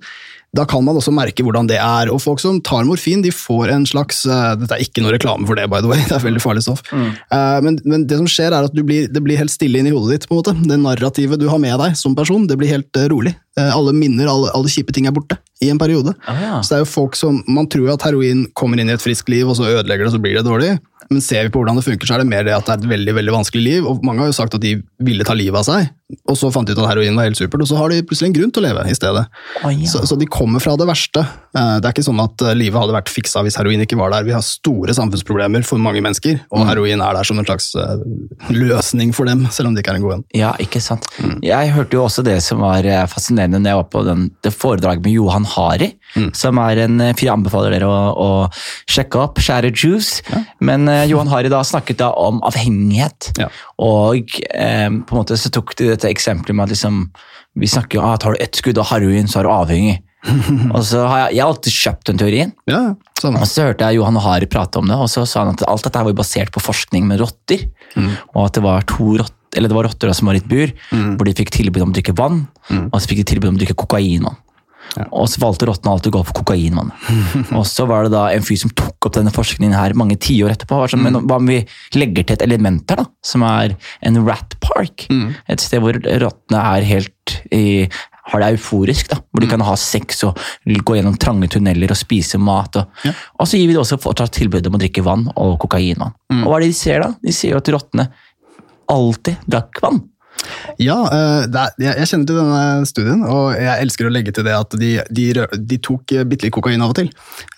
S2: Da kan man også merke hvordan det er. Og folk som tar morfin, de får en slags uh, Dette er ikke noe reklame for det, by the way, <laughs> det er veldig farlig stoff. Eh, men, men det som skjer, er at du blir, det blir helt stille inn i hodet ditt. på en måte. Det narrativet du har med deg som person, det blir helt uh, rolig. Alle minner, alle, alle kjipe ting er borte i en periode.
S1: Ah, ja.
S2: Så det er jo folk som, Man tror at heroin kommer inn i et friskt liv, og så ødelegger det, og så blir det dårlig. Men ser vi på hvordan det funker, så er det mer det at det er et veldig veldig vanskelig liv. og Mange har jo sagt at de ville ta livet av seg, og så fant de ut at heroin var helt supert, og så har de plutselig en grunn til å leve i stedet.
S1: Oh, ja.
S2: Så, så de kommer fra det verste. Eh, Det er ikke sånn at eh, livet hadde vært fiksa hvis heroin ikke var der. Vi har store samfunnsproblemer for mange mennesker, og
S1: Mm.
S2: heroin er der som en slags eh, løsning for dem, selv om det ikke er en god en.
S1: Ja, ikke sant. Jeg hørte jo også det som var fascinerende når jeg var på den, det foredraget med Johan Hari, som er en fyr jeg anbefaler dere å, å sjekke opp, Shatter Juice. Men uh, Johan Hari da snakket da om avhengighet,
S2: Ja.
S1: og um, på en måte så tok de dette eksempelet med at liksom, vi snakker om ah, tar du ett skudd av heroin, så er du avhengig. <laughs> og så har jeg, jeg har alltid kjøpt den teorien,
S2: Ja, samme.
S1: og så hørte jeg Johan Hari prate om det, og så sa han at alt dette var basert på forskning med rotter. Og at det var to rotter, eller det var rotter som var i et bur, hvor de fikk tilbud om å drikke vann, og så fikk de tilbud om å drikke kokainvann. Og så valgte rottene alltid å gå for kokain. mann. <laughs> og så var det da en fyr som tok opp denne forskningen her mange tiår etterpå. Sånn, men Hva om vi legger til et element her, da, som er en rat park? Et sted hvor rottene er helt i har det euforisk, da, hvor de kan ha sex og gå gjennom trange tunneler og spise mat. Og, og så gir vi det også fortsatt tilbud om å drikke vann og kokainvann. Og hva er det de ser da? De ser jo at rottene alltid drakk vann.
S2: Ja, eh, er, jeg, kjenner til denne studien, og jeg elsker å legge til det at de, de, de tok eh, bitte litt kokain av og til.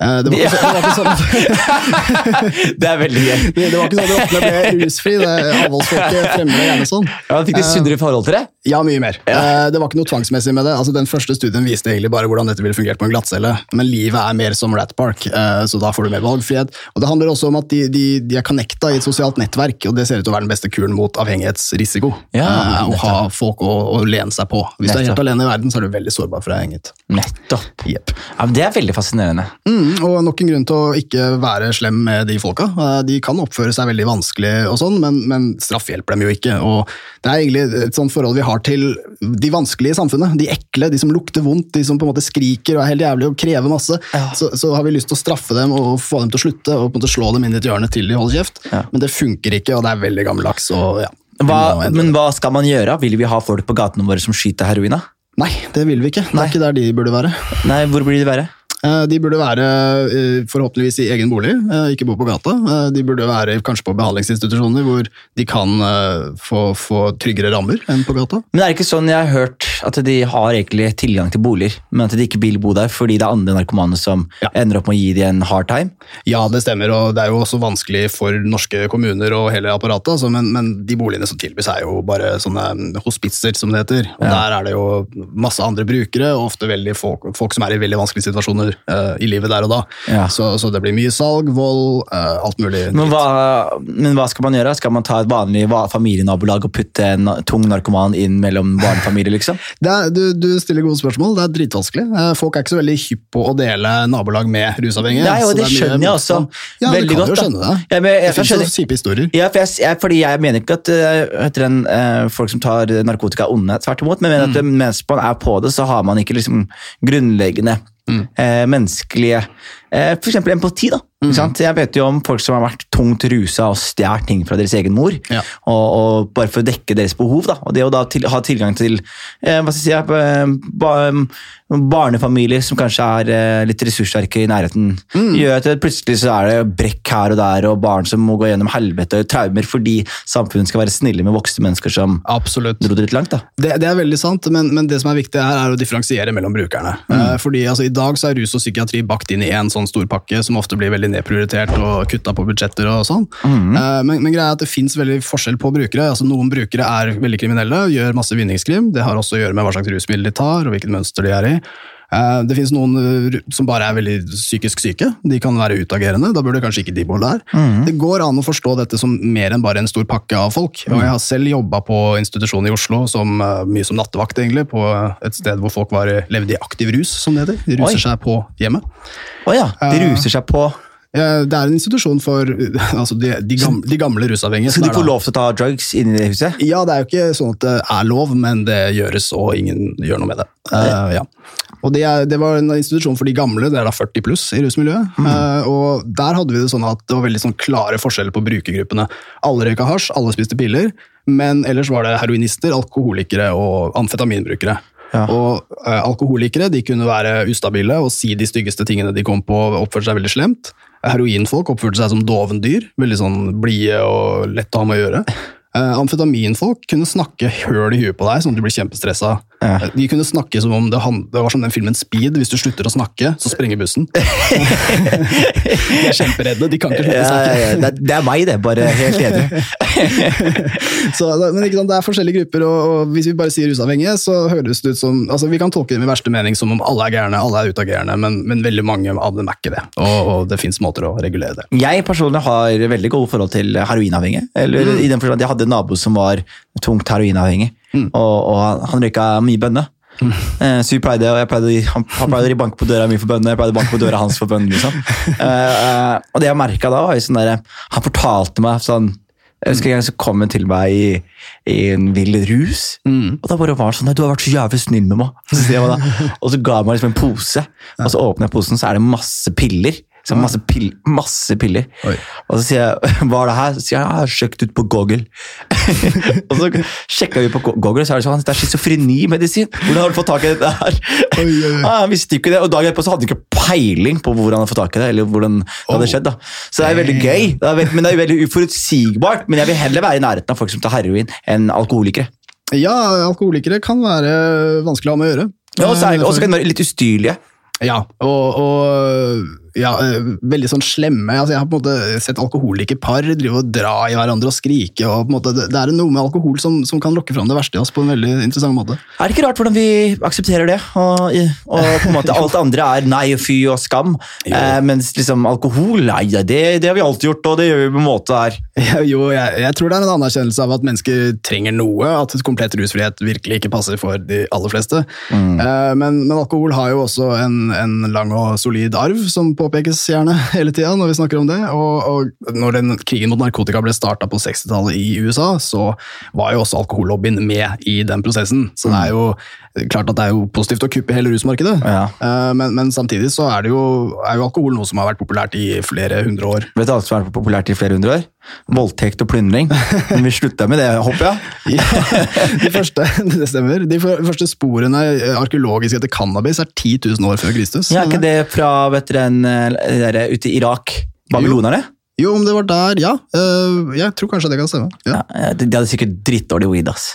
S2: Eh, Det var ikke, så, det var ikke sånn at <laughs>
S1: Det er veldig gøy. <laughs>
S2: det, det var ikke sånn at rottene ble rusfri. det- Avholdsfolket fremmer gjerne sånn.
S1: Ja, Fikk de sunnere forhold til det?
S2: Ja, mye mer. Ja. Det var ikke noe tvangsmessig med det. Altså, den første studien viste egentlig bare hvordan dette ville fungert på en glattcelle, men livet er mer som Rat Park, så da får du mer valgfrihet. Og Det handler også om at de, de, de er connecta i et sosialt nettverk, og det ser ut til å være den beste kuren mot avhengighetsrisiko.
S1: Ja,
S2: Å
S1: nettopp.
S2: ha folk å, å lene seg på. Hvis du er helt alene i verden, så er du veldig sårbar for deg avhengighet.
S1: Nettopp.
S2: Yep.
S1: Ja, Det er veldig fascinerende.
S2: Mm, og nok en grunn til å ikke være slem med de folka. Eh, De kan oppføre seg veldig vanskelig, og sånn, men, men straff hjelper dem jo ikke. Og Det er egentlig et sånt forhold vi har til de vanskelige i samfunnet. De ekle, de som lukter vondt, de som på en måte skriker og er helt jævlig og krever masse.
S1: Ja.
S2: Så, så har vi lyst til å straffe dem og få dem til å slutte og på en måte slå dem inn i et hjørne til de holder kjeft.
S1: Ja.
S2: Men det funker ikke, og det er veldig gammeldags. og ja.
S1: Hva, men hva skal man gjøre? Vil vi ha folk på gatene våre som skyter heroin?
S2: Nei, det vil vi ikke. Det
S1: Nei.
S2: er ikke der de burde være.
S1: Nei, hvor blir de være?
S2: Eh, De burde være eh, forhåpentligvis i egen bolig, eh, ikke bo på gata. De burde være kanskje på behandlingsinstitusjoner hvor de kan få, få tryggere rammer enn på gata.
S1: Men er det ikke sånn jeg har hørt at de har egentlig tilgang til boliger, men at de ikke vil bo der fordi det er andre narkomane som
S2: Ja.
S1: ender opp med å gi dem en hard time?
S2: Ja, det stemmer, og det er jo også vanskelig for norske kommuner og hele apparatet, altså, men, men de boligene som tilbys er jo bare sånne mm, hospitser, som det heter. Og
S1: Ja.
S2: Der er det jo masse andre brukere, og ofte folk, folk som er i veldig vanskelige situasjoner uh, i livet der og da.
S1: Ja.
S2: Så, så det blir mye salg, vold, uh, alt mulig.
S1: Men hva, men hva skal man gjøre? Skal man ta et vanlig familienabolag og putte en tung narkoman inn mellom barnefamilier, liksom?
S2: Er, du, du stiller gode spørsmål. Det er dritvanskelig. Eh, Folk er ikke så veldig hypp på å dele nabolag med rusavhengige.
S1: Nei, og
S2: det,
S1: det
S2: er
S1: skjønner jeg også.
S2: Ja,
S1: veldig
S2: du kan
S1: godt,
S2: jo skjønne det.
S1: Ja, men jeg-
S2: det finnes jo kjipe historier.
S1: Ja, for jeg, jeg, fordi jeg mener ikke at uh, heter den, uh, folk som tar narkotika er onde, tvert imot, men mener at
S2: Mm.
S1: mens man er på det, så har man ikke liksom grunnleggende
S2: Mm.
S1: uh, menneskelige eh, eksempel empati. da.
S2: Mm.
S1: Sant? Jeg vet jo om folk som har vært tungt rusa og stjålet ting fra deres egen mor,
S2: Ja.
S1: og, og bare for å dekke deres behov. da. Og det å da til, ha tilgang til eh, hva skal jeg si, eh, ba, barnefamilier som kanskje er eh, litt ressurssterke i nærheten,
S2: Mm.
S1: gjør at det plutselig så er det brekk her og der, og barn som må gå gjennom helvete og traumer fordi samfunnet skal være snille med voksne mennesker som
S2: Absolutt.
S1: dro det litt langt. da.
S2: Det, det er veldig sant, men, men det som er viktig her er å differensiere mellom brukerne. Eh, fordi altså, I dag så er rus og psykiatri bakt inn i en sånn stor pakke som ofte blir veldig nedprioritert og kutta på budsjetter og sånn. Mm. men, men greia er at det fins veldig forskjell på brukere. Altså, noen brukere er veldig kriminelle gjør masse vinningskrim. Det har også å gjøre med hva slags rusmiddel de tar og hvilket mønster de er i. Eh, Det finnes noen eh, som bare er veldig psykisk syke. De kan være utagerende. Da burde kanskje ikke de bo der. Det går an å forstå dette som mer enn bare en stor pakke av folk. Og jeg har selv jobba på institusjon i Oslo, som, eh, mye som nattevakt, egentlig, på et sted hvor folk var, levde i aktiv rus, som det heter. De ruser
S1: Oi.
S2: seg på hjemmet.
S1: Å ja, de ruser seg på.
S2: Det er en institusjon for <laughs> altså de, de, gamle, de gamle rusavhengige.
S1: Så de
S2: få
S1: får lov til å ta drugs inni i huset?
S2: Ja, det er jo ikke sånn at det er lov, men det gjøres, og ingen gjør noe med det. Uh, ja. Og det, er, det var en institusjon for de gamle, det er da 40 pluss i rusmiljøet. Eh, og der hadde vi det sånn at det var veldig sånn klare forskjeller på brukergruppene. Alle røyka hasj, alle spiste piller, men ellers var det heroinister, alkoholikere og amfetaminbrukere.
S1: Ja.
S2: Og uh, alkoholikere de kunne være ustabile og si de styggeste tingene de kom på, oppførte seg veldig slemt. Heroinfolk oppførte seg som dovendyr, veldig sånn blide og lett å ha med å gjøre. Eh, amfetaminfolk kunne snakke høl i huet på deg, sånn at du blir kjempestressa.
S1: Ja.
S2: Eh, De kunne snakke som om det, det var som den filmen Speed. Hvis du slutter å snakke, så sprenger bussen. <laughs> de er kjemperedde, de kan ikke slutte
S1: Ja,
S2: å
S1: ja,
S2: snakke.
S1: ja. Det, er- det er meg, det. Bare helt enig. <laughs>
S2: Så, men ikke sant, Det er forskjellige grupper, og, og hvis vi bare sier rusavhengige, så høres det ut som altså Vi kan tolke dem i verste mening som om alle er gærne, alle er utagerende, men, men veldig mange av dem er ikke det. Og, og det fins måter å regulere det.
S1: Jeg personlig har veldig gode forhold til heroinavhengige. Eller
S2: Mm.
S1: i den forstand Jeg hadde en nabo som var tungt heroinavhengig,
S2: Mm.
S1: og, og han- han røyka mye bønne. Eh, Så vi pleide, og jeg pleide, han, han pleide å banke på døra mi for bønne, jeg pleide å banke på døra hans for bønne. Liksom. <laughs> Eh, eh, og det jeg merka da, var sånn der, Han fortalte meg sånn Jeg husker en gang så kom til meg i, i en vill rus. Og da bare var det sånn, «Nei, du har vært så jævlig snill med meg. Så? Og så ga han meg liksom en pose, og så åpner jeg posen, så er det masse piller. Så masse, pill, masse piller.
S2: Oi.
S1: Og så sier jeg, hva er det her? Så sier jeg, jeg har sjekket ut på Google. <laughs> og så sjekka vi på Google, og så er det sånn, det er schizofrenimedisin. Hvordan har du fått tak i dette her?
S2: Oi, oi. <laughs>
S1: Ah, jeg visste ikke det, og dagen etterpå så hadde han ikke peiling på hvor han hadde fått tak i det, eller hvordan det hadde skjedd. da. Så det er veldig gøy, det er men det er veldig uforutsigbart. Men jeg vil heller være i nærheten av folk som tar heroin, enn alkoholikere.
S2: Ja, alkoholikere kan være vanskelig å ha med å gjøre.
S1: Ja, og så
S2: Eh,
S1: og så kan de være litt ustyrlige.
S2: Ja, og, og ja, eh, veldig sånn slemme. Altså, jeg har på en måte sett alkoholikerpar drive og dra i hverandre og skrike. og på en måte, Det, det er noe med alkohol som, som kan lokke fram det verste i oss på en veldig interessant måte.
S1: Er det ikke rart hvordan vi aksepterer det? Og, og på en måte alt andre er nei og fy og skam. Eh, mens liksom alkohol, nei, det, det har vi alltid gjort, og det gjør vi på en måte her.
S2: Ja, jo, jeg, jeg tror det er en anerkjennelse av at mennesker trenger noe, at komplett rusfrihet virkelig ikke passer for de aller fleste. Eh, men, men alkohol har jo også en, en lang og solid arv, som påpekes gjerne <laughs> hele tida når vi snakker om det. Og, og når den krigen mot narkotika ble starta på 60-tallet i USA, så var jo også alkohollobbyen med i den prosessen. Så det er jo klart at det er jo positivt å kuppe hele rusmarkedet.
S1: Ja.
S2: Eh, men, men samtidig så er, det jo, er jo alkohol noe som har vært populært i flere hundre år.
S1: Vet du alt som har vært populært i flere hundre år? Voldtekt og plyndring. Men vi slutta med det, håper jeg. <laughs>
S2: Ja, de første, det stemmer. De første sporene arkeologisk etter cannabis er 10 000 år før Kristus.
S1: Ja, er ikke det fra vet dere, eh, der ute i Irak? Babylonerne?
S2: Jo, om det var der, ja. Uh, jeg tror kanskje det kan stemme. Ja.
S1: Ja, de de hadde sikkert drittdårlig weed, ass.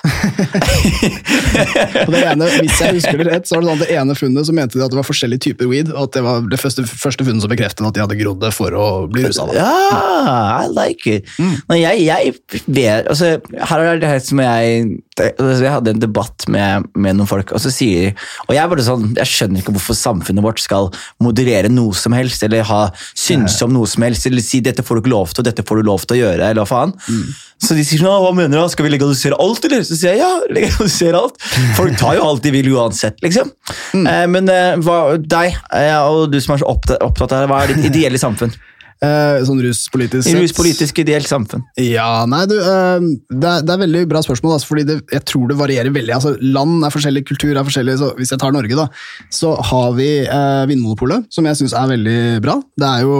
S1: <laughs>
S2: Ene, hvis jeg husker det rett, så var det sånn at det ene funnet så mente de at det var forskjellige typer weed, og at det var det første, første funnet som bekreftet at de hadde grodd det for å bli rusa.
S1: Ja, I like it. Men jeg, jeg altså, Her er det her som jeg Jeg hadde en debatt med, med noen folk, og så sier Og jeg bare sånn, jeg skjønner ikke hvorfor samfunnet vårt skal moderere noe som helst, eller ha synse om noe som helst, eller si 'dette får du ikke lov til, og dette får du lov til å gjøre', eller hva faen. Så de sier sånn, hva mener du, skal vi legalisere alt, eller? Så sier jeg ja, legalisere alt. Folk tar jo alt de vil uansett, liksom. Eh, men eh, hva, deg, eh, og du som er så opptatt, opptatt av det, hva er ditt ideelle samfunn?
S2: Eh, sånn ruspolitisk sett.
S1: Ruspolitisk ideelt samfunn.
S2: Ja, nei, du, uh, det, er, det er veldig bra spørsmål, altså, fordi det, jeg tror det varierer veldig. Altså, land er forskjellig, kultur er forskjellig. så Hvis jeg tar Norge, da, så har vi uh, Vinmonopolet, som jeg syns er veldig bra. Det er jo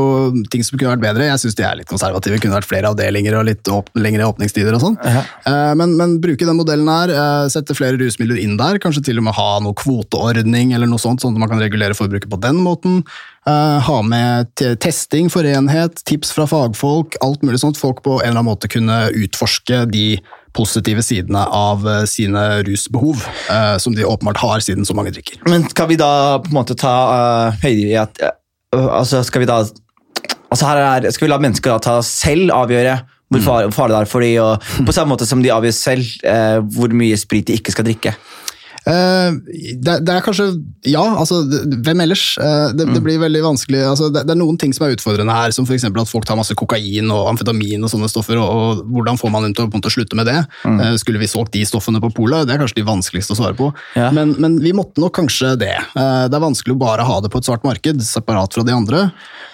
S2: ting som kunne vært bedre. Jeg syns de er litt konservative. Kunne vært flere avdelinger og litt åp lengre åpningstider og sånn. -huh. Men, men bruke den modellen her, sette flere rusmidler inn der, kanskje til og med ha noe kvoteordning eller noe sånt, sånn at man kan regulere forbruket på den måten. Eh, ha med testing for enhet, tips fra fagfolk, alt mulig sånt. Folk på en eller annen måte kunne utforske de positive sidene av eh, sine rusbehov, eh, som de åpenbart har siden så mange drikker.
S1: Men skal vi da på en måte ta høyde i at Altså, skal vi da altså her er, Skal vi la mennesker da ta selv avgjøre hvor farlig det er for de, på samme måte som de avgjør selv hvor mye sprit de ikke skal drikke?
S2: Eh, det, det er kanskje Ja, altså hvem ellers? Eh, det, det blir veldig vanskelig altså, det, det er noen ting som er utfordrende her, som f.eks. at folk tar masse kokain og amfetamin og sånne stoffer, og, og hvordan får man dem til å, måte, slutte med det? Mm. skulle vi solgt de stoffene på polet? Det er kanskje de vanskeligste å svare på.
S1: Ja.
S2: Men, men vi måtte nok kanskje det. Eh, det er vanskelig å bare ha det på et svart marked, separat fra de andre.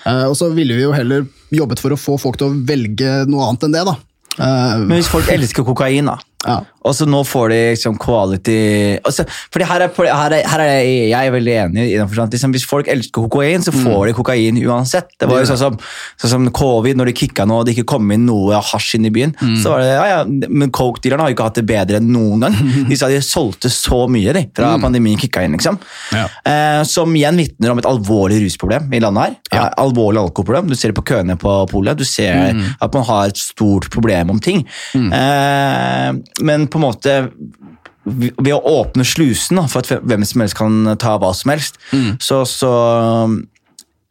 S2: Eh, og så ville vi jo heller jobbet for å få folk til å velge noe annet enn det, da. Eh,
S1: Men hvis folk elsker kokain, da,
S2: ja.
S1: Og så nå får de liksom quality altså, fordi her er, her, er, her er jeg veldig enig i den forstand. Liksom, hvis folk elsker kokain, så får de kokain uansett. Det var jo sånn som, sånn som covid, når de kicka nå og det ikke kom inn noe hasj inn i byen. så var det, ja, ja, Men coke-dealerne har jo ikke hatt det bedre enn noen gang. <laughs> De sa de solgte så mye de, fra pandemien kicka inn. liksom.
S2: Ja.
S1: Eh, som igjen vitner om et alvorlig rusproblem i landet her. Eh, alvorlig alkoholproblem. Du ser det på køene på polet. Du ser at man har et stort problem om ting. Eh, men på en måte ved å åpne slusen da, for at hvem som helst kan ta hva som helst, så, så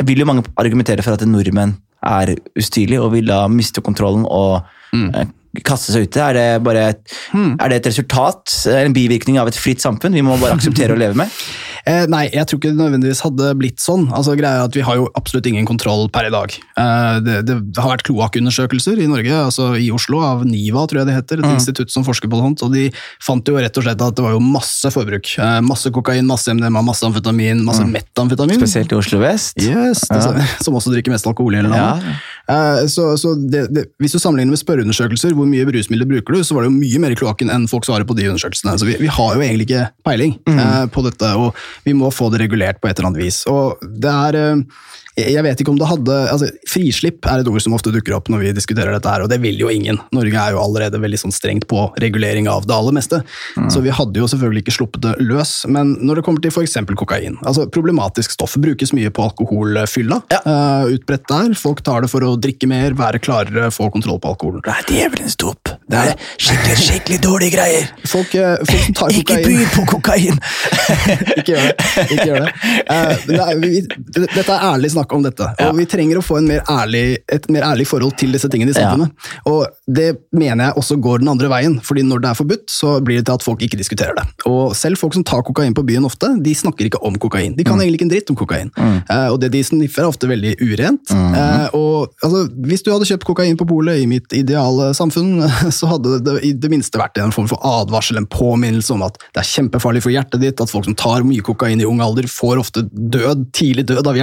S1: vil jo mange argumentere for at nordmenn er ustyrlige og vil da miste kontrollen og eh, kaste seg ute. Er det, bare et, er det et resultat, en bivirkning av et fritt samfunn vi må bare akseptere å leve med? <laughs>
S2: Eh, nei, jeg tror ikke det nødvendigvis hadde blitt sånn. Altså, greia er at Vi har jo absolutt ingen kontroll per i dag. Eh, det, det, har vært kloakkundersøkelser i Norge, altså i Oslo, av NIVA, tror jeg det heter. Et mm. institutt som forsker på sånt. og De fant jo rett og slett at det var jo masse forbruk. Eh, masse kokain, masse MDMA, masse amfetamin, masse mm. metamfetamin.
S1: Spesielt i Oslo vest.
S2: Yes, det, ja. <laughs> Som også drikker mest alkohol i hele landet. Ja. Eh, så, så det, Hvis du sammenligner med spørreundersøkelser, hvor mye brusmidler bruker du, så var det jo mye mer i kloakken enn folk svarer på de undersøkelsene. Så vi, vi har jo egentlig ikke peiling mm. uh, på dette, og vi må få det regulert på et eller annet vis. Og det er... Uh, jeg vet ikke om det hadde altså, Frislipp er et ord som ofte dukker opp når vi diskuterer dette, her, og det vil jo ingen. Norge er jo allerede veldig sånn strengt på regulering av det aller meste. Mm. Så vi hadde jo selvfølgelig ikke sluppet det løs. Men når det kommer til f.eks. kokain altså Problematisk stoff brukes mye på alkoholfylla. Ja. Uh, utbredt der. Folk tar det for å drikke mer, være klarere, få kontroll på alkoholen.
S1: Nei, djevelens dop. Det er skikkelig, skikkelig dårlige greier.
S2: Folk, eh, folk som tar <laughs>
S1: kokain Ikke by på kokain! <laughs>
S2: ikke gjør det. Ikke gjør det. Uh, det er, vi, dette er ærlig snakk om dette. Og vi trenger å få mer ærlig, et mer ærlig forhold til disse tingene i samfunnet. Og det mener jeg også går den andre veien, fordi når det er forbudt, så blir det til at folk ikke diskuterer det. Og selv folk som tar kokain på byen ofte, de snakker ikke om kokain. De kan mm. egentlig ikke en dritt om kokain. Mm. Uh, og det de sniffer, er ofte veldig urent. Mm. Uh, og altså, hvis du hadde kjøpt kokain på polet i mitt ideale samfunn, <laughs> så hadde det i det minste vært en form for advarsel, en påminnelse om at det er kjempefarlig for hjertet ditt, at folk som tar mye kokain i ung alder, får ofte død, tidlig død av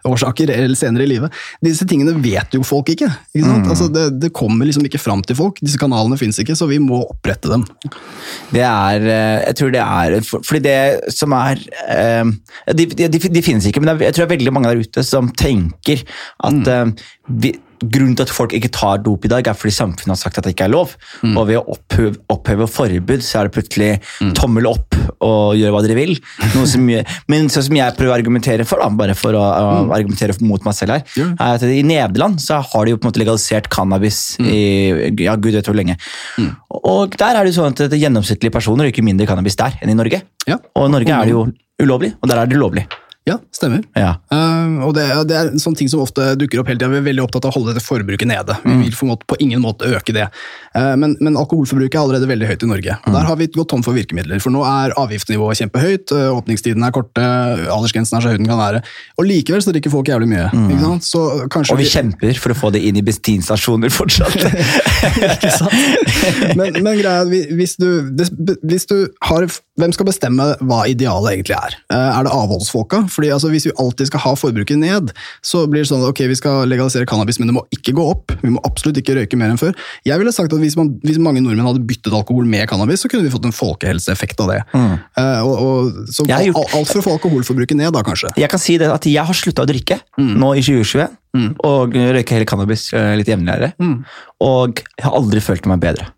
S2: hjerteårsaker eller senere i livet. Disse tingene vet jo folk ikke. ikke mm. altså, det, det, kommer liksom ikke fram til folk. Disse kanalene fins ikke, så vi må opprette dem.
S1: Det er eh, Jeg tror det er Fordi det som er eh, De, de, de, de finnes ikke, men jeg tror det er veldig mange der ute som tenker at mm. Eh, vi Grunnen til at folk ikke tar dop i dag, er fordi samfunnet har sagt at det ikke er lov. Mm. Og ved å oppheve, oppheve, forbud, så er det plutselig mm. tommel opp og gjør hva dere vil. Som, <laughs> men sånn som jeg prøver å argumentere for, da, bare for å, mm. argumentere mot meg selv her, yeah. er at i Nederland så har de jo på en måte legalisert cannabis mm. i ja, gud vet hvor lenge. Mm. Og der er det jo sånn at gjennomsnittlige personer røyker mindre cannabis der enn i Norge. Ja. Og i Norge er det jo ulovlig, og der er det lovlig.
S2: Ja, stemmer. Ja. Uh, og det, det, er en sånn ting som ofte dukker opp hele tida. Vi er veldig opptatt av å holde dette forbruket nede. Vi mm. vil på, måte, på ingen måte øke det. Uh, men, men, alkoholforbruket er allerede veldig høyt i Norge. Mm. Der har vi gått tom for virkemidler. For nå er avgiftsnivået kjempehøyt, uh, åpningstiden er korte, aldersgrensen er så høy den kan være. Og likevel så drikker folk jævlig mye. Mm.
S1: og vi, vi, kjemper for å få det inn i bensinstasjoner fortsatt. <laughs> <laughs>
S2: ikke sant? Men, men greia hvis du, hvis du har Hvem skal bestemme hva idealet egentlig er? Er det avholdsfolka? Fordi altså, Hvis vi alltid skal ha forbruket ned, så blir det sånn at ok, vi skal legalisere cannabis, men det må ikke gå opp. Vi må absolutt ikke røyke mer enn før. Jeg ville sagt at Hvis, man, hvis mange nordmenn hadde byttet alkohol med cannabis, så kunne vi fått en folkehelseeffekt av det. Mm. Uh, og, og, så gjort... Alt for å få alkoholforbruket ned, da kanskje.
S1: Jeg kan si det at jeg har slutta å drikke mm. nå i 2020, mm. og røyke hele cannabis eh, litt jevnligere. Mm. Og jeg har aldri følt meg bedre.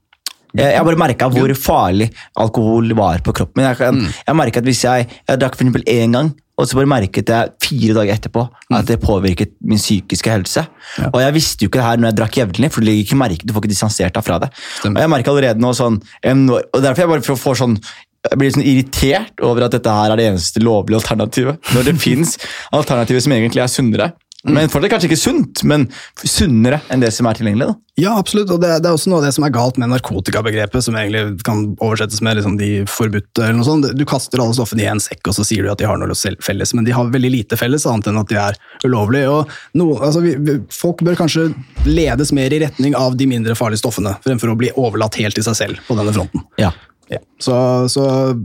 S1: Jeg, jeg bare merka hvor farlig alkohol var på kroppen min. Jeg, jeg, mm. jeg merket at Hvis jeg, jeg drakk for eksempel én gang, og så bare merket jeg fire dager etterpå at det påvirket min psykiske helse. Ja. Og jeg visste jo ikke det her når jeg drakk jevnlig, for det ikke merke, du får ikke distansert deg fra det. Stemmer. Og jeg merker allerede nå sånn, og derfor jeg bare får sånn jeg blir sånn irritert over at dette her er det eneste lovlige alternativet. Når det <laughs> fins alternativer som egentlig er sunnere. Mm. Men fortsatt kanskje ikke sunt, men sunnere enn det som er tilgjengelig. da.
S2: Ja, absolutt, og det, det, er også noe av det som er galt med narkotikabegrepet, som egentlig kan oversettes med liksom de forbudte. eller noe sånt. Du kaster alle stoffene i en sekk, og så sier du at de har noe felles, men de har veldig lite felles, annet enn at de er ulovlige. og no, altså, vi, Folk bør kanskje ledes mer i retning av de mindre farlige stoffene, fremfor å bli overlatt helt til seg selv på denne fronten.
S1: Ja,
S2: ja. Så, så,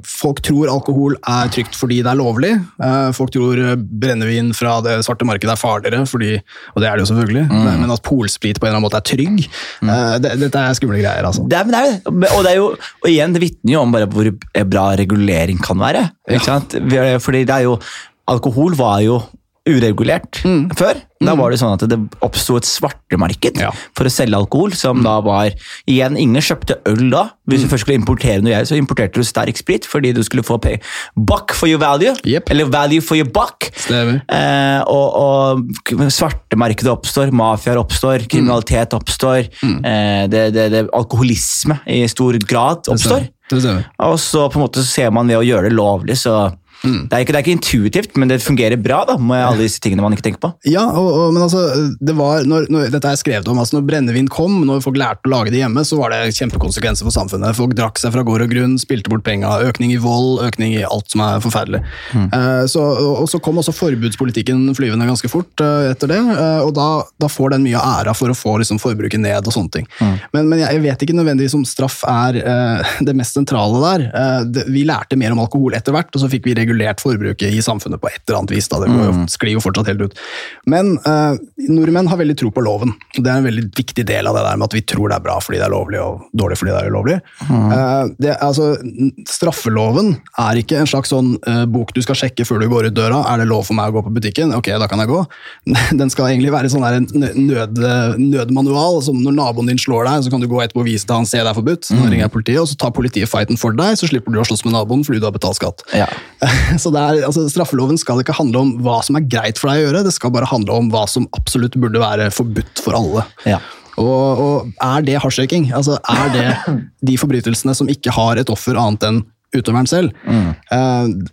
S2: folk tror alkohol er trygt fordi det er lovlig. Eh, folk tror brennevin fra det svarte markedet er farligere, fordi, og det er det jo selvfølgelig, mm. men at polsprit på en eller annen måte er trygg. Mm. Eh, det, dette er skumle greier, altså.
S1: Det er, det er, og, det er jo, og igjen, det vitner jo om bare hvor bra regulering kan være. Ja. Fordi det er jo Alkohol var jo uregulert mm. før. Da mm. var det sånn at det oppsto et svartemarked ja. for å selge alkohol. som mm. da var, igjen, Ingen kjøpte øl da. Hvis du mm. først skulle importere noe, så importerte du sterk sprit fordi du skulle få pay. buck for your value. Yep. Eller value for your buck. Eh, og, og svartemarkedet oppstår, mafiaer oppstår, mm. kriminalitet oppstår. Mm. Eh, det, det, det, alkoholisme i stor grad oppstår. Og så på en måte ser man ved å gjøre det lovlig, så Det, er ikke, det er ikke intuitivt, men det fungerer bra da, med alle disse tingene man ikke tenker på.
S2: Ja, og, og, men altså, det var, når, når, dette er skrevet om, altså når brennevin kom, når folk lærte å lage det hjemme, så var det kjempekonsekvenser for samfunnet. Folk drakk seg fra gård og grunn, spilte bort penga, økning i vold, økning i alt som er forferdelig. Eh, så, og, og så kom også forbudspolitikken flyvende ganske fort uh, etter det, Uh, og da, da får den mye æra for å få liksom, forbruket ned og sånne ting. Men, men jeg, vet ikke nødvendigvis om straff er det mest sentrale der. Det, vi lærte mer om alkohol etter hvert, og så fikk vi regulert forbruket i samfunnet på et eller annet vis. Da. Det jo, sklir jo fortsatt helt ut. Men eh, nordmenn har veldig tro på loven. Det er en veldig viktig del av det der med at vi tror det er bra fordi det er lovlig, og dårlig fordi det er ulovlig. Eh, det, altså, straffeloven er ikke en slags sånn eh, bok du skal sjekke før du går ut døra. Er det lov for meg å gå på butikken? Ok, da kan jeg gå. <laughs> Den skal egentlig være sånn der en nød, nødmanual. som Når naboen din slår deg, så kan du gå etterpå og vise til han ser det er forbudt. Nå ringer jeg politiet, og så tar politiet fighten for deg, så slipper du å slåss med naboen fordi du har betalt skatt.
S1: Ja. <laughs> <laughs>
S2: Så er, altså, Straffeloven skal ikke handle om hva som er greit for deg å gjøre, det skal bare handle om hva som absolutt burde være forbudt for alle.
S1: Ja.
S2: Og, og er det hardshaking? Altså, er det <coughs> de forbrytelsene som ikke har et offer annet enn utøveren selv? Mm.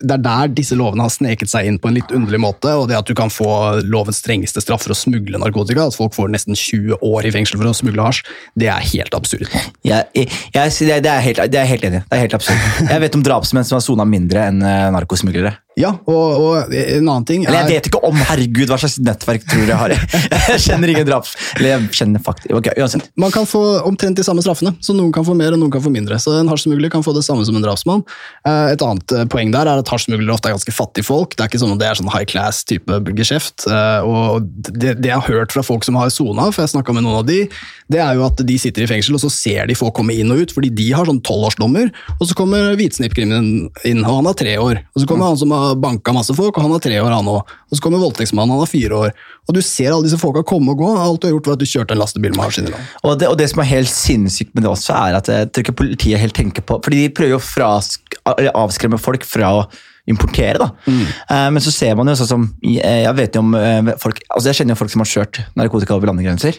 S2: det er der disse lovene har sneket seg inn på en litt underlig måte, og det at du kan få lovens strengeste straff for å smugle narkotika, at folk får nesten 20 år i fengsel for å smugle hasj, det er helt absurd.
S1: Jeg, jeg, jeg, det, er- er helt, det er helt enig. Det er helt absurd. Jeg vet om drapsmenn som har sona mindre enn eh, narkosmuglere.
S2: Ja, og, og en annen ting
S1: Eller jeg
S2: er
S1: vet ikke om, herregud, hva slags nettverk tror jeg har. <laughs> Jeg kjenner ingen draps... Eller jeg kjenner faktisk okay, uansett.
S2: Man kan få omtrent de samme straffene, så noen kan få mer og noen kan få mindre. Så En hasjsmugler kan få det samme som en drapsmann. Eh, Et annet eh, poeng der er at hasjsmuglere ofte er ganske fattige folk. Det er ikke sånn at det er sånn high class type geskjeft. Eh, Og det, det jeg har hørt fra folk som har sona, for jeg snakka med noen av de, det er jo at de sitter i fengsel og så ser de folk komme inn og ut, fordi de har sånn tolvårsdommer. Og så kommer hvitsnippkrimen inn, og han har tre år. Og så kommer han som har banka masse folk, og han har tre år, han òg. Og så kommer voldtektsmannen, han har fire år. Og du ser alle disse folka komme og gå. Alt du har gjort, var at du kjørte en lastebil med hasj inn i land.
S1: Og det, og det som er helt sinnssykt med det også, er at jeg tror ikke politiet helt tenker på Fordi de prøver jo å avskremme folk fra å importere, da. Eh, men så ser man jo sånn som Jeg vet jo om eh, folk Altså jeg kjenner jo folk som har kjørt narkotika over landegrenser.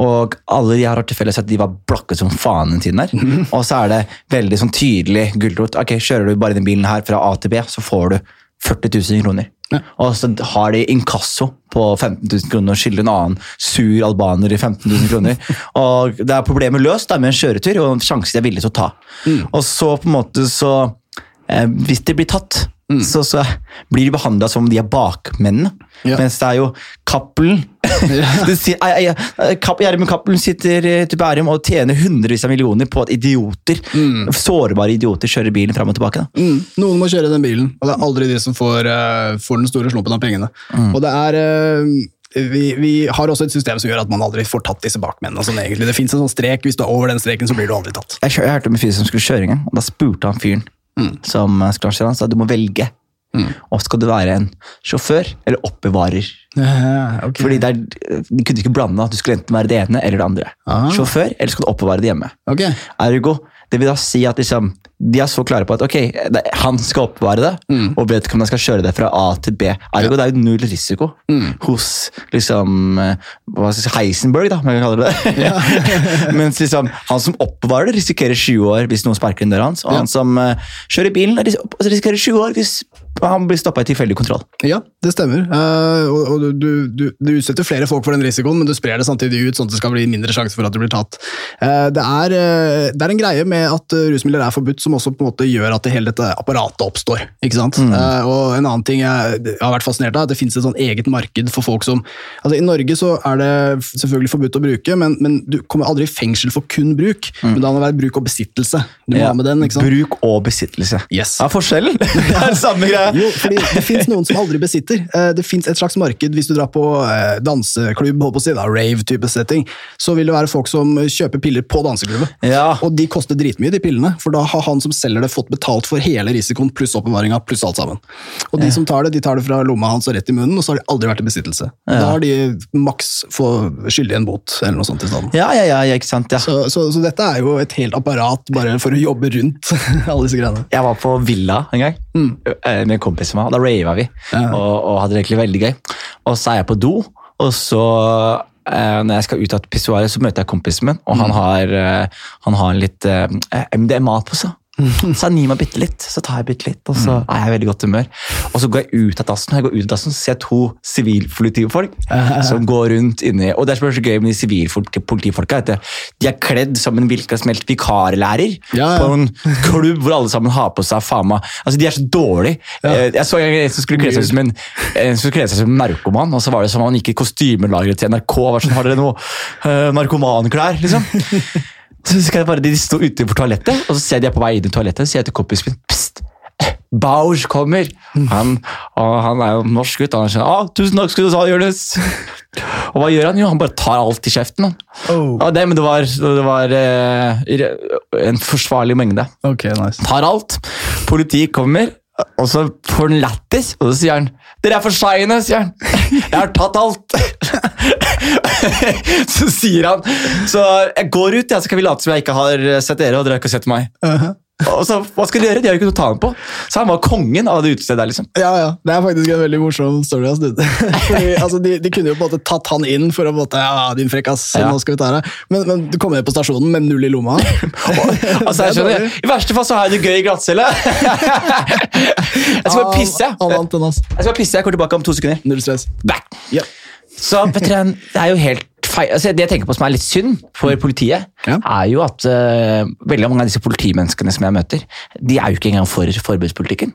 S1: Og alle de har til felles at de var blakke som faen den tiden der. Og så er det veldig sånn tydelig gulrot. Ok, Kjører du bare den bilen her fra A til B, så får du 40 000 kroner.
S2: Ja.
S1: Og så har de inkasso på 15 000 kroner og skylder en annen sur albaner i 15 000 kroner. <laughs> og det er problemet løst da, med en kjøretur og en sjanse de er villige til å ta. Og så på en måte så eh, Hvis de blir tatt, så, så blir de behandla som om de er bakmennene.
S2: Ja.
S1: Mens det er jo Cappelen <laughs> Gjermund Cappelen sitter eh, til Bærum og tjener hundrevis av millioner på at idioter, sårbare idioter kjører bilen fram og tilbake.
S2: Mm, noen må kjøre den bilen, og det er aldri de som får, uh, får den store slumpen av pengene. Og det er Uh, vi, vi har også et system som gjør at man aldri får tatt disse bakmennene. Sånn. Det fins en sånn strek, hvis du er over den streken, så blir du aldri tatt.
S1: Jeg, kjør, jeg hørte om en fyr som skulle kjøre en gang, og da spurte han fyren som eh, skulle han sa du må velge. Og skal du være en sjåfør eller oppbevarer? Fordi det er, De kunne ikke blande at du skulle enten være det ene eller det andre.
S2: Aha.
S1: Sjåfør, eller skal du oppbevare det hjemme?
S2: Okay.
S1: Ergo, det vil da si at liksom, de er så klare på at ok, det, han skal oppbevare det, og vedkommende skal kjøre det fra A til B. Ergo, det er jo null risiko hos liksom, eh, hva skal si, Heisenberg, da, om jeg kan kalle det det. <laughs> Mens liksom, han som oppbevarer det, risikerer 20 år hvis noen sparker inn døra hans, og
S2: Ja.
S1: han som uh, kjører bilen, risikerer 20 år hvis han blir stoppa i tilfeldig kontroll.
S2: Ja, det stemmer. Uh, og og du, du, du, utsetter flere folk for den risikoen, men du sprer det samtidig ut, sånn at det skal bli mindre sjanse for at du blir tatt. Uh, det, er, uh, det er en greie med at rusmidler er forbudt, som også på en måte gjør at det hele dette apparatet oppstår. ikke sant? Eh, og en annen ting jeg, jeg har vært fascinert av, er at det finnes et sånn eget marked for folk som altså I Norge så er det selvfølgelig forbudt å bruke, men, men du kommer aldri i fengsel for kun bruk. Men da må det være bruk og besittelse. Du må
S1: Ja,
S2: ha med den, ikke sant?
S1: Bruk og besittelse.
S2: Yes.
S1: Er forskjellen? <laughs> det er samme greia.
S2: Jo, fordi det <laughs> fins noen som aldri besitter. Eh, Det fins et slags marked hvis du drar på eh, danseklubb, holdt på å si, da, rave-type setting. Så vil det være folk som kjøper piller på danseklubben.
S1: Ja.
S2: Og de koster dritmye, de pillene. For da har han som selger det, fått betalt for hele risikoen pluss oppbevaringa pluss alt sammen. Og de som tar det, de tar det fra lomma hans og rett i munnen, og så har de aldri vært i besittelse. Da har de maks få skyldig en bot eller noe sånt i stedet.
S1: Ja, ja, ja, ja, ikke sant. Ja.
S2: Så, så, så dette er jo et helt apparat bare for å jobbe rundt <laughs> alle disse greiene.
S1: Jeg var på Villa en gang eh, med en kompis av meg. Da rava vi
S2: Ja.
S1: og, og hadde det egentlig veldig gøy. Og så er jeg på do, og så eh, når jeg skal ut av pissoaret, så møter jeg kompisen min, og han har, eh, han har en litt eh, MDMA på seg. <laughs> Så han gir meg bitte litt, så tar jeg bitte litt, og så er jeg i veldig godt humør. Og så går jeg ut av dassen, og jeg går ut av dassen, så ser jeg to sivilpolitifolk <laughs> som går rundt inni Og det er så gøy med de sivilpolitifolka, de er kledd som en hvilken som helst vikarlærer
S2: Ja, ja.
S1: på en klubb hvor alle sammen har på seg meg Altså, de er så dårlige. Ja. Jeg så en som skulle kle seg som en, en som skulle kle seg som en narkoman, og så var det som om han gikk i kostymelageret til NRK. Var sånn, har dere noe eh, narkomanklær, liksom? <laughs> Så skal jeg bare De sto utenfor toalettet, og så ser jeg de er på vei inn i toalettet, og så sier jeg til kompisen min Psst! Bausch kommer! Han, han er jo norsk gutt. Han sier ah, 'Tusen takk skal du ha, Jonis'. Og hva gjør han? Jo, han bare tar alt i kjeften.
S2: Oh.
S1: Ja, det, men det var, det var eh, en forsvarlig mengde.
S2: Ok, nice.
S1: Tar alt. Politiet kommer, og så får han lættis, og så sier han 'Dere er for seine', sier han. 'Jeg har tatt alt'. <laughs> så sier han Så jeg går ut, ja, så kan vi late som jeg ikke har sett dere, og dere har ikke sett meg.
S2: Uh-huh.
S1: Og så, Hva skal de gjøre? De har jo ikke noe å ta ham på. Så han var kongen av det utestedet der, liksom.
S2: Ja, ja. Det er faktisk en veldig morsom story. <laughs> Fordi, altså, de, de kunne jo på en måte tatt han inn for å på en måte, ja, din frekkas,
S1: Ja.
S2: nå skal vi ta deg. Men, men du kommer ned på stasjonen med null i lomma. <laughs>
S1: Altså, jeg skjønner, I verste fall så har jeg det gøy i glattcelle. <laughs> jeg skal bare pisse.
S2: Han, han vant den.
S1: Jeg skal bare pisse, jeg kommer tilbake om to sekunder.
S2: Null stress.
S1: Back.
S2: Ja.
S1: Så dere, det er jo helt feil. Altså, det jeg tenker på som er litt synd for politiet,
S2: Ja.
S1: er jo at uh, veldig mange av disse politimenneskene som jeg møter, de er jo ikke engang for forbudspolitikken.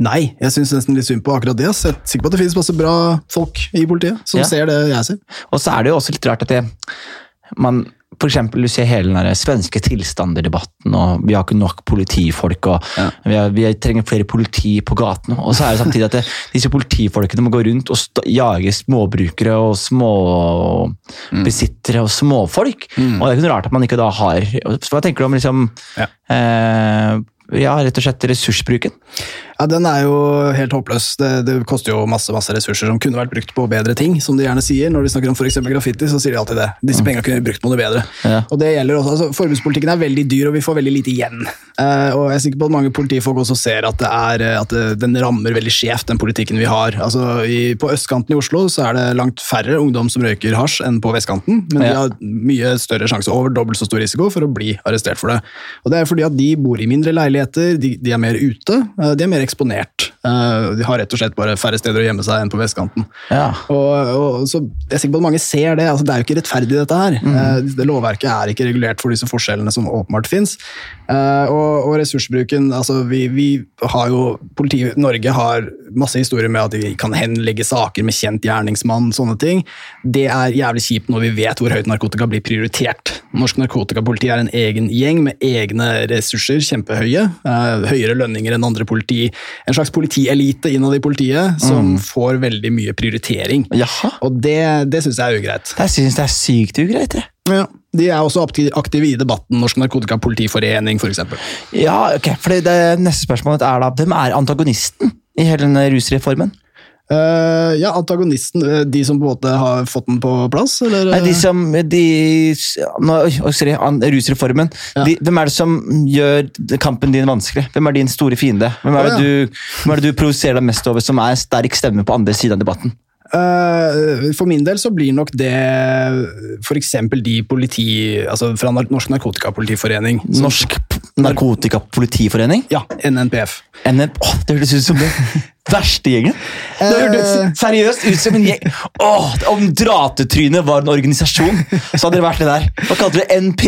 S2: Nei, jeg syns nesten litt synd på akkurat det. Jeg er sikker på at det finnes masse bra folk i politiet som
S1: Ja.
S2: ser det jeg ser.
S1: Og så er det jo også litt rart at det, man for eksempel, Du ser hele den svenske tilstanderdebatten, og vi har ikke nok politifolk. og
S2: Ja.
S1: vi, har, vi trenger flere politi på gatene. Og så er det samtidig at det, disse politifolkene må gå rundt og sta- jage småbrukere og småbesittere og småfolk. Og det er ikke noe rart at man ikke da har Hva tenker du om liksom
S2: Ja.
S1: eh, ja, rett og slett ressursbruken?
S2: Ja, Den er jo helt håpløs. Det, det koster jo masse masse ressurser som kunne vært brukt på bedre ting, som de gjerne sier. Når de snakker om eksempel graffiti, så sier de alltid det. Disse pengene kunne vi brukt på noe bedre.
S1: Ja.
S2: Og det gjelder også, altså, Forbudspolitikken er veldig dyr, og vi får veldig lite igjen. Uh, og jeg er sikker på at mange politifolk også ser at, det er, eh, at det, den rammer veldig skjevt, den politikken vi har. Altså, i, På østkanten i Oslo så er det langt færre ungdom som røyker hasj enn på vestkanten, men de har mye større sjanse, over dobbelt så stor risiko, for å bli arrestert for det. Og Det er fordi at de bor i mindre leiligheter, de, de er mer ute, eh, de er mer eksponert. Eh, De har rett og slett bare færre steder å gjemme seg enn på vestkanten.
S1: Ja.
S2: Og, og, så jeg er sikker på at mange ser det. altså Det er jo ikke rettferdig, dette her. Eh, Det Lovverket er ikke regulert for disse forskjellene som åpenbart fins. Og, og ressursbruken altså vi, vi har jo, Politiet i Norge har masse historier med at de kan henlegge saker med kjent gjerningsmann. sånne ting. Det er jævlig kjipt når vi vet hvor høyt narkotika blir prioritert. Norsk narkotikapoliti er en egen gjeng med egne ressurser, kjempehøye. eh, høyere lønninger enn andre politi. En slags politielite innad i politiet som får veldig mye prioritering.
S1: Jaha.
S2: Og det, det syns jeg er ugreit.
S1: Jeg syns det er sykt ugreit. det.
S2: Ja. De er også aktive i debatten. Norsk Narkotikapolitiforening, f.eks.
S1: Ja, ok, for det, neste spørsmålet er da, hvem er antagonisten i hele denne rusreformen?
S2: Uh, ja, antagonisten, eh, de som på en måte har fått den på plass, eller?
S1: Nei, de som, de, oi, sorry, rusreformen.
S2: Ja.
S1: De, hvem er det som gjør kampen din vanskelig? Hvem er din store fiende? Hvem er det, du, hvem er det du provoserer deg mest over, som er sterk stemme på andre siden av debatten?
S2: Eh, for min del så blir nok det f.eks. de politi... Altså fra Norsk Narkotikapolitiforening.
S1: Norsk Narkotikapolitiforening?
S2: Ja, NNPF.
S1: NN, åh, det hørtes ut som den <laughs> verste gjengen. Det
S2: Eh.
S1: hørtes seriøst ut som en gjeng. Åh, om Dratetrynet var en organisasjon, så hadde det vært det der. Hva kalte du det? NP?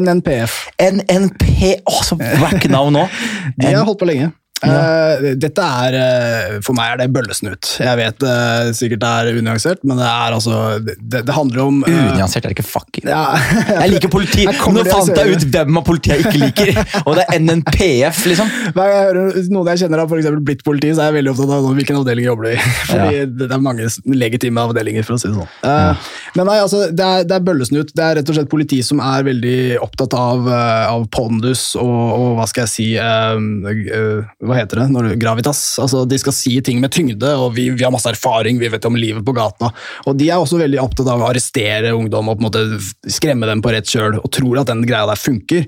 S2: NNPF.
S1: NNP? Åh, så wack navn nå. <laughs>
S2: De har holdt på lenge. Eh, dette er eh, For meg er det bøllesnut. Jeg vet det sikkert er unyansert, men det er altså Det, det handler om eh,
S1: Unyansert er det ikke fucking.
S2: ja, <laughs>
S1: Jeg liker politi, nå fant jeg ut hvem av politiet jeg ikke liker. <laughs> Og det er NNPF, liksom.
S2: Hver gang jeg hører noen jeg kjenner har for blitt politi, så er jeg veldig opptatt av hvilken avdeling jobber du i. <laughs> Fordi det er mange legitime avdelinger, for å si det sånn. Eh, Men nei, altså, det er, det er bøllesnut. Det er rett og slett politi som er veldig opptatt av, eh, av pondus og, og hva skal jeg si eh, eh, Heter det? Når, gravitas. Altså, de skal si ting med tyngde, og vi, vi har masse erfaring, vi vet om livet på gata. Og de er også veldig opptatt av å arrestere ungdom og på en måte skremme dem på rett kjøl, og tror at den greia der funker.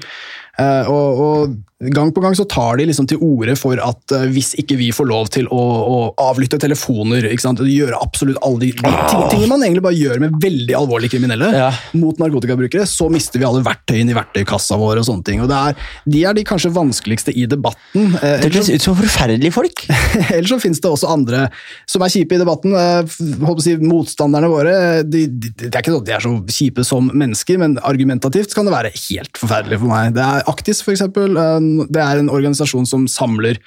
S2: Uh, og, og Gang på gang så tar de liksom til orde for at uh, hvis ikke vi får lov til å, å avlytte telefoner, ikke sant? gjøre absolutt alle de, de ting, tingene man egentlig bare gjør med veldig alvorlige kriminelle
S1: Ja.
S2: mot narkotikabrukere, så mister vi alle verktøyene i verktøykassa vår. og sånne ting. Og det er, De er de kanskje vanskeligste i debatten. Uh,
S1: Det høres ut som forferdelige folk. <laughs>
S2: Ellers så finnes det også andre som er kjipe i debatten. Uh, si, motstanderne våre de, de, det er ikke sånn de er så kjipe som mennesker, men argumentativt kan det være helt forferdelig for meg. Det er Aktis, for eksempel. Det er en organisasjon som samler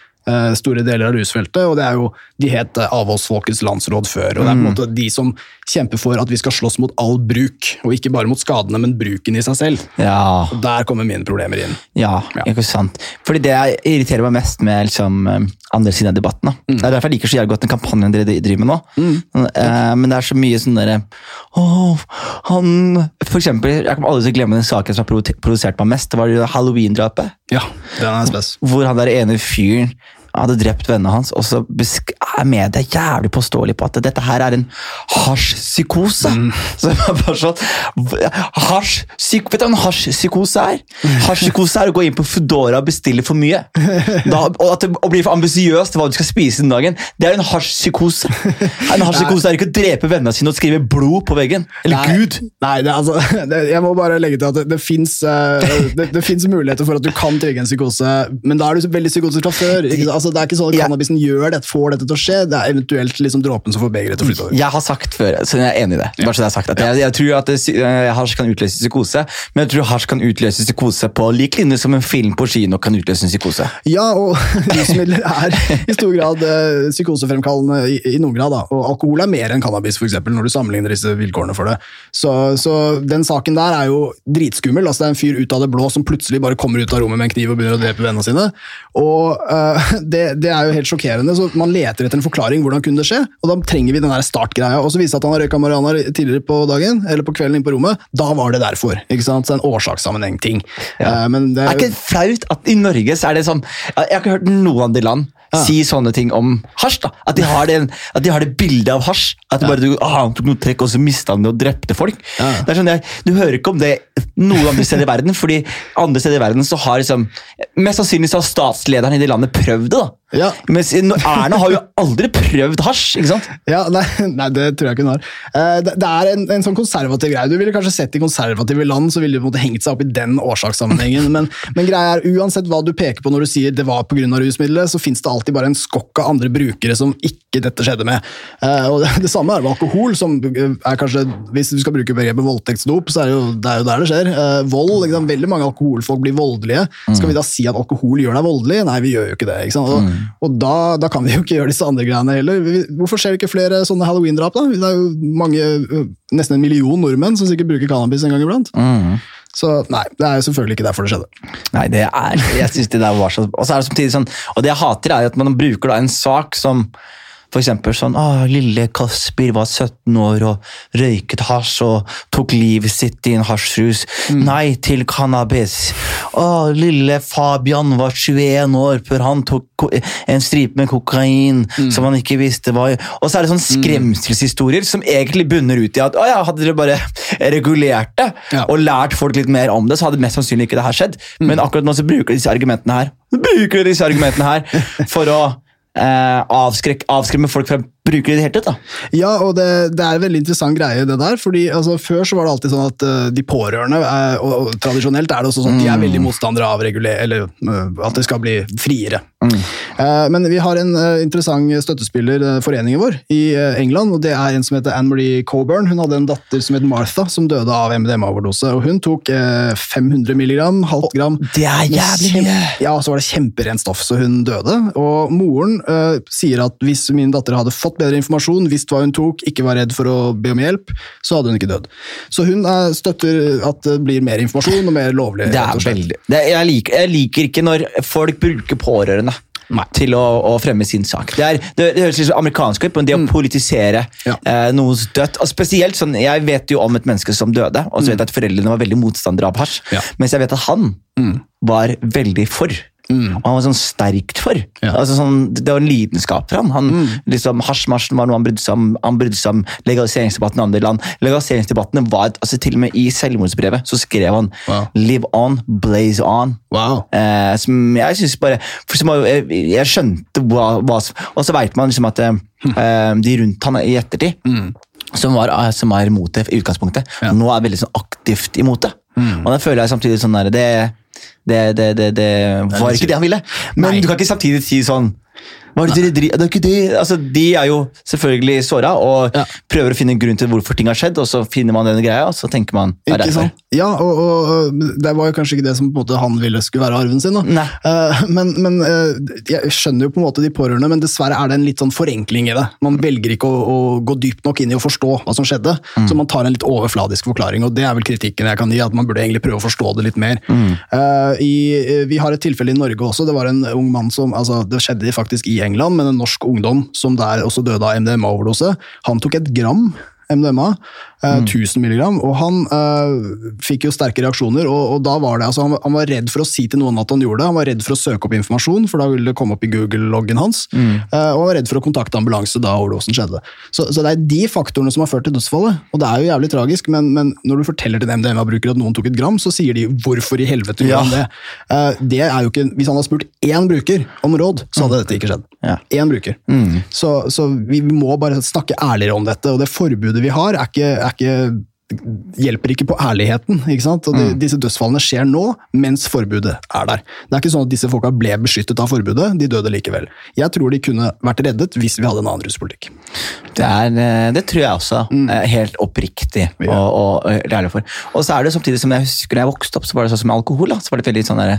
S2: store deler av rusfeltet, og det er jo, de het eh, Avholdsfolkets landsråd før. og Det er på en måte de som kjemper for at vi skal slåss mot all bruk, og ikke bare mot skadene, men bruken i seg selv.
S1: Ja,
S2: Og Der kommer mine problemer inn.
S1: ja,
S2: Ja.
S1: ikke sant. Fordi det jeg irriterer meg mest med liksom, eh, andre siden av debatten.
S2: Mm.
S1: Det er derfor jeg liker så jævlig godt den kampanjen dere driver med nå. Eh, men det er så mye sånn derre han For eksempel, jeg kommer aldri til å glemme den saken som har produsert provosert meg mest. Det var halloween-drapet.
S2: Ja, den er spes.
S1: Hvor han der ene fyren hadde drept vennene hans, og så er media jævlig påståelig på at dette her er en hasjpsykose. <laughs> Så jeg bare sånn hasj, Vet du hva en hasjpsykose er? Hasjpsykose er å gå inn på Foodora og bestille for mye. <laughs> Da, og, at det, og bli for ambisiøs til hva du skal spise den dagen. Det er en hasjpsykose. En hasjpsykose er ikke å drepe vennene sine og skrive blod på veggen. Eller
S2: Nei,
S1: Gud.
S2: Nei, det, altså, <laughs> det, jeg må bare legge til at det, det fins det, det finnes muligheter for at du kan trygge en psykose, men da er du veldig psykotisk fra før. Ikke? sant? Altså, det er ikke sånn at
S1: Ja.
S2: cannabisen gjør det, får dette til å skje. Det er eventuelt liksom dråpen som får begeret til å flyte over.
S1: Jeg har sagt før, så jeg er enig i det. Bare så det er sagt, at jeg, jeg tror at det, eh, hasj kan utløse psykose, men jeg tror hasj kan utløse psykose på lik linje som en film på kino kan utløse en psykose.
S2: Ja, og <laughs> rusmidler er i stor grad eh, psykosefremkallende i, i noen grad. Da. Og alkohol er mer enn cannabis, for eksempel, når du sammenligner disse vilkårene for det. Så, så den saken der er jo dritskummel. Altså, det er en fyr ut av det blå som plutselig bare kommer ut av rommet med en kniv og begynner å drepe vennene sine. Og eh, det, det er jo helt sjokkerende. så Man leter etter en forklaring. Hvordan kunne det skje? Og da trenger vi den der startgreia. Og så viser det at han har røyka marihuana tidligere på dagen, eller på kvelden inne på rommet. Da var det derfor. ikke sant? Så er en årsakssammenheng-ting. Eh, men det
S1: Er ikke flaut at i Norge så er det sånn Jeg har ikke hørt noen andre land si sånne ting om hasj. da. At de har det, at de har det bildet av hasj. At bare du, ah, han tok noe trekk, og så mista han det og drepte folk.
S2: Ja.
S1: Det er sånn, jeg, Du hører ikke om det noen andre steder i verden, fordi andre steder i verden så har liksom Mest sannsynlig så har statslederen i det landet prøvd det. da.
S2: Ja.
S1: Mens Erna har jo aldri prøvd hasj. ikke sant?
S2: Ja, nei, <laughs> nei, det tror jeg ikke hun har. Eh, Det, er en, en sånn konservativ greie. Du ville kanskje sett i konservative land, så ville de på en måte hengt seg opp i den årsakssammenhengen. Men, <laughs> men greia er, uansett hva du peker på når du sier det var pga. rusmiddelet, så fins det alltid bare en skokk av andre brukere som ikke dette skjedde med. Eh, Og det, <laughs> samme er med alkohol, som er kanskje Hvis du skal bruke begrepet voldtektsdop, så er det jo, det er jo der det skjer. Eh, Vold? Veldig mange alkoholfolk blir voldelige. Skal vi da si at alkohol gjør deg voldelig? Nei, vi gjør jo ikke det. ikke sant? Og, og da, da kan vi jo ikke gjøre disse andre greiene heller. Hvorfor skjer det ikke flere sånne halloween-drap? da? Det er jo mange, nesten en million nordmenn som sikkert bruker cannabis en gang iblant. Så nei, det er jo selvfølgelig ikke derfor det skjedde.
S1: Nei, det er Jeg synes det der var så Og så er det samtidig sånn Og det jeg hater, er at man bruker da en sak som for eksempel sånn Å, lille Kasper var 17 år og røyket hasj og tok livet sitt i en hasjrus. Nei til cannabis. Å, lille Fabian var 21 år før han tok en stripe med kokain som han ikke visste hva Og så er det sånn skremselshistorier som egentlig bunner ut i at å ja, hadde dere bare regulert det
S2: Ja.
S1: og lært folk litt mer om det, så hadde mest sannsynlig ikke det her skjedd. Men akkurat nå så bruker de disse argumentene her bruker de disse argumentene her <laughs> for å avskremme folk fra å bruke det i det hele tatt. da.
S2: Ja, og det, det er en veldig interessant greie det der, fordi altså, før så var det alltid sånn at uh, de pårørende, er, og, og tradisjonelt er det også sånn at de er veldig motstandere av reguler, eller uh, at det skal bli friere. Eh, men vi har en eh, interessant støttespiller, uh, foreningen vår, i eh, England, og det er en som heter Anne-Marie Coburn. Hun hadde en datter som het Martha, som døde av MDMA-overdose, og hun tok eh, 500 milligram, halvt gram.
S1: Det er jævlig mye!
S2: Ja, så var det kjemperent stoff, så hun døde. Og moren eh, sier at hvis min datter hadde fått bedre informasjon, visst hva hun tok, ikke var redd for å be om hjelp, så hadde hun ikke dødd. Så hun eh, støtter at det blir mer informasjon og mer lovlig.
S1: Det er veldig det, jeg, liker, jeg liker ikke når folk bruker pårørende
S2: Nei.
S1: til å, å fremme sin sak. Det, er, det, det høres litt så amerikansk ut, men det å politisere
S2: Mm. Ja.
S1: eh, noens død og spesielt sånn, Jeg vet jo om et menneske som døde, og så vet jeg at foreldrene var veldig motstandere av hasj,
S2: Mm. Ja.
S1: mens jeg vet at han var veldig for Og han var sånn sterkt for.
S2: Ja.
S1: Altså sånn, det var en lidenskap for han. han liksom, Hasjmarsjen var noe han brydde seg om. Han brydde seg om legaliseringsdebatten i andre land. Legaliseringsdebattene var, altså Til og med i selvmordsbrevet så skrev han
S2: Wow.
S1: 'Live on, blaze on'.
S2: Wow.
S1: Eh, som jeg synes bare som, jeg, jeg skjønte hva, hva Og så veit man liksom at eh, de rundt han i ettertid, som, var, eh, som er imot det i utgangspunktet,
S2: Ja.
S1: nå er veldig sånn aktivt imot det. Og da føler jeg samtidig sånn der, det, det, det, det, det var ikke det han ville. Men
S2: Nei.
S1: du kan ikke samtidig si sånn hva er det dere driver- det er ikke de Altså, de er jo selvfølgelig såra og
S2: Ja.
S1: prøver å finne en grunn til hvorfor ting har skjedd, og så finner man denne greia, og så tenker man er
S2: Ikke sant? Ja, og, og, det var jo kanskje ikke det som på en måte han ville skulle være arven sin. Da. Eh, men men uh, jeg skjønner jo på en måte de pårørende, men dessverre er det en litt sånn forenkling i det. Man velger ikke å, å gå dypt nok inn i å forstå hva som skjedde, så man tar en litt overfladisk forklaring. og Det er vel kritikken jeg kan gi, at man burde egentlig prøve å forstå det litt mer. Eh, i, vi har et tilfelle i Norge også. Det var en ung mann som altså Det skjedde faktisk i England, men en norsk ungdom som der også døde av MDMA-overdose. Han tok et gram MDMA, eh, 1000 milligram, og han uh, fikk jo sterke reaksjoner. og, og da var det, altså han, var- han var redd for å si til noen at han gjorde det, han var redd for å søke opp informasjon, for da ville det komme opp i Google-loggen hans, eh, og han var redd for å kontakte ambulanse da overdosen skjedde. Så, så det er de faktorene som har ført til dødsfallet, og det er jo jævlig tragisk, men, men når du forteller til en MDMA-bruker at noen tok et gram, så sier de 'hvorfor i helvete gjør
S1: Ja.
S2: han det'? Uh, det er jo ikke, Hvis han hadde spurt én bruker om råd, så hadde dette ikke skjedd.
S1: Ja.
S2: Én bruker. Så, så vi må bare snakke ærligere om dette, og det forbudet vi har, er ikke, er ikke hjelper ikke på ærligheten. ikke sant? Og de, Disse dødsfallene skjer nå, mens forbudet er der. Det er ikke sånn at disse folka ble beskyttet av forbudet, de døde likevel. Jeg tror de kunne vært reddet hvis vi hadde en annen ruspolitikk.
S1: Det, er, eh, det tror jeg også. Mm. Helt oppriktig
S2: Mm. Ja.
S1: og, og eh, ærlig for. Og så er det samtidig som jeg husker da jeg vokste opp, så var det sånn som med alkohol. Da, så var det veldig sånn der,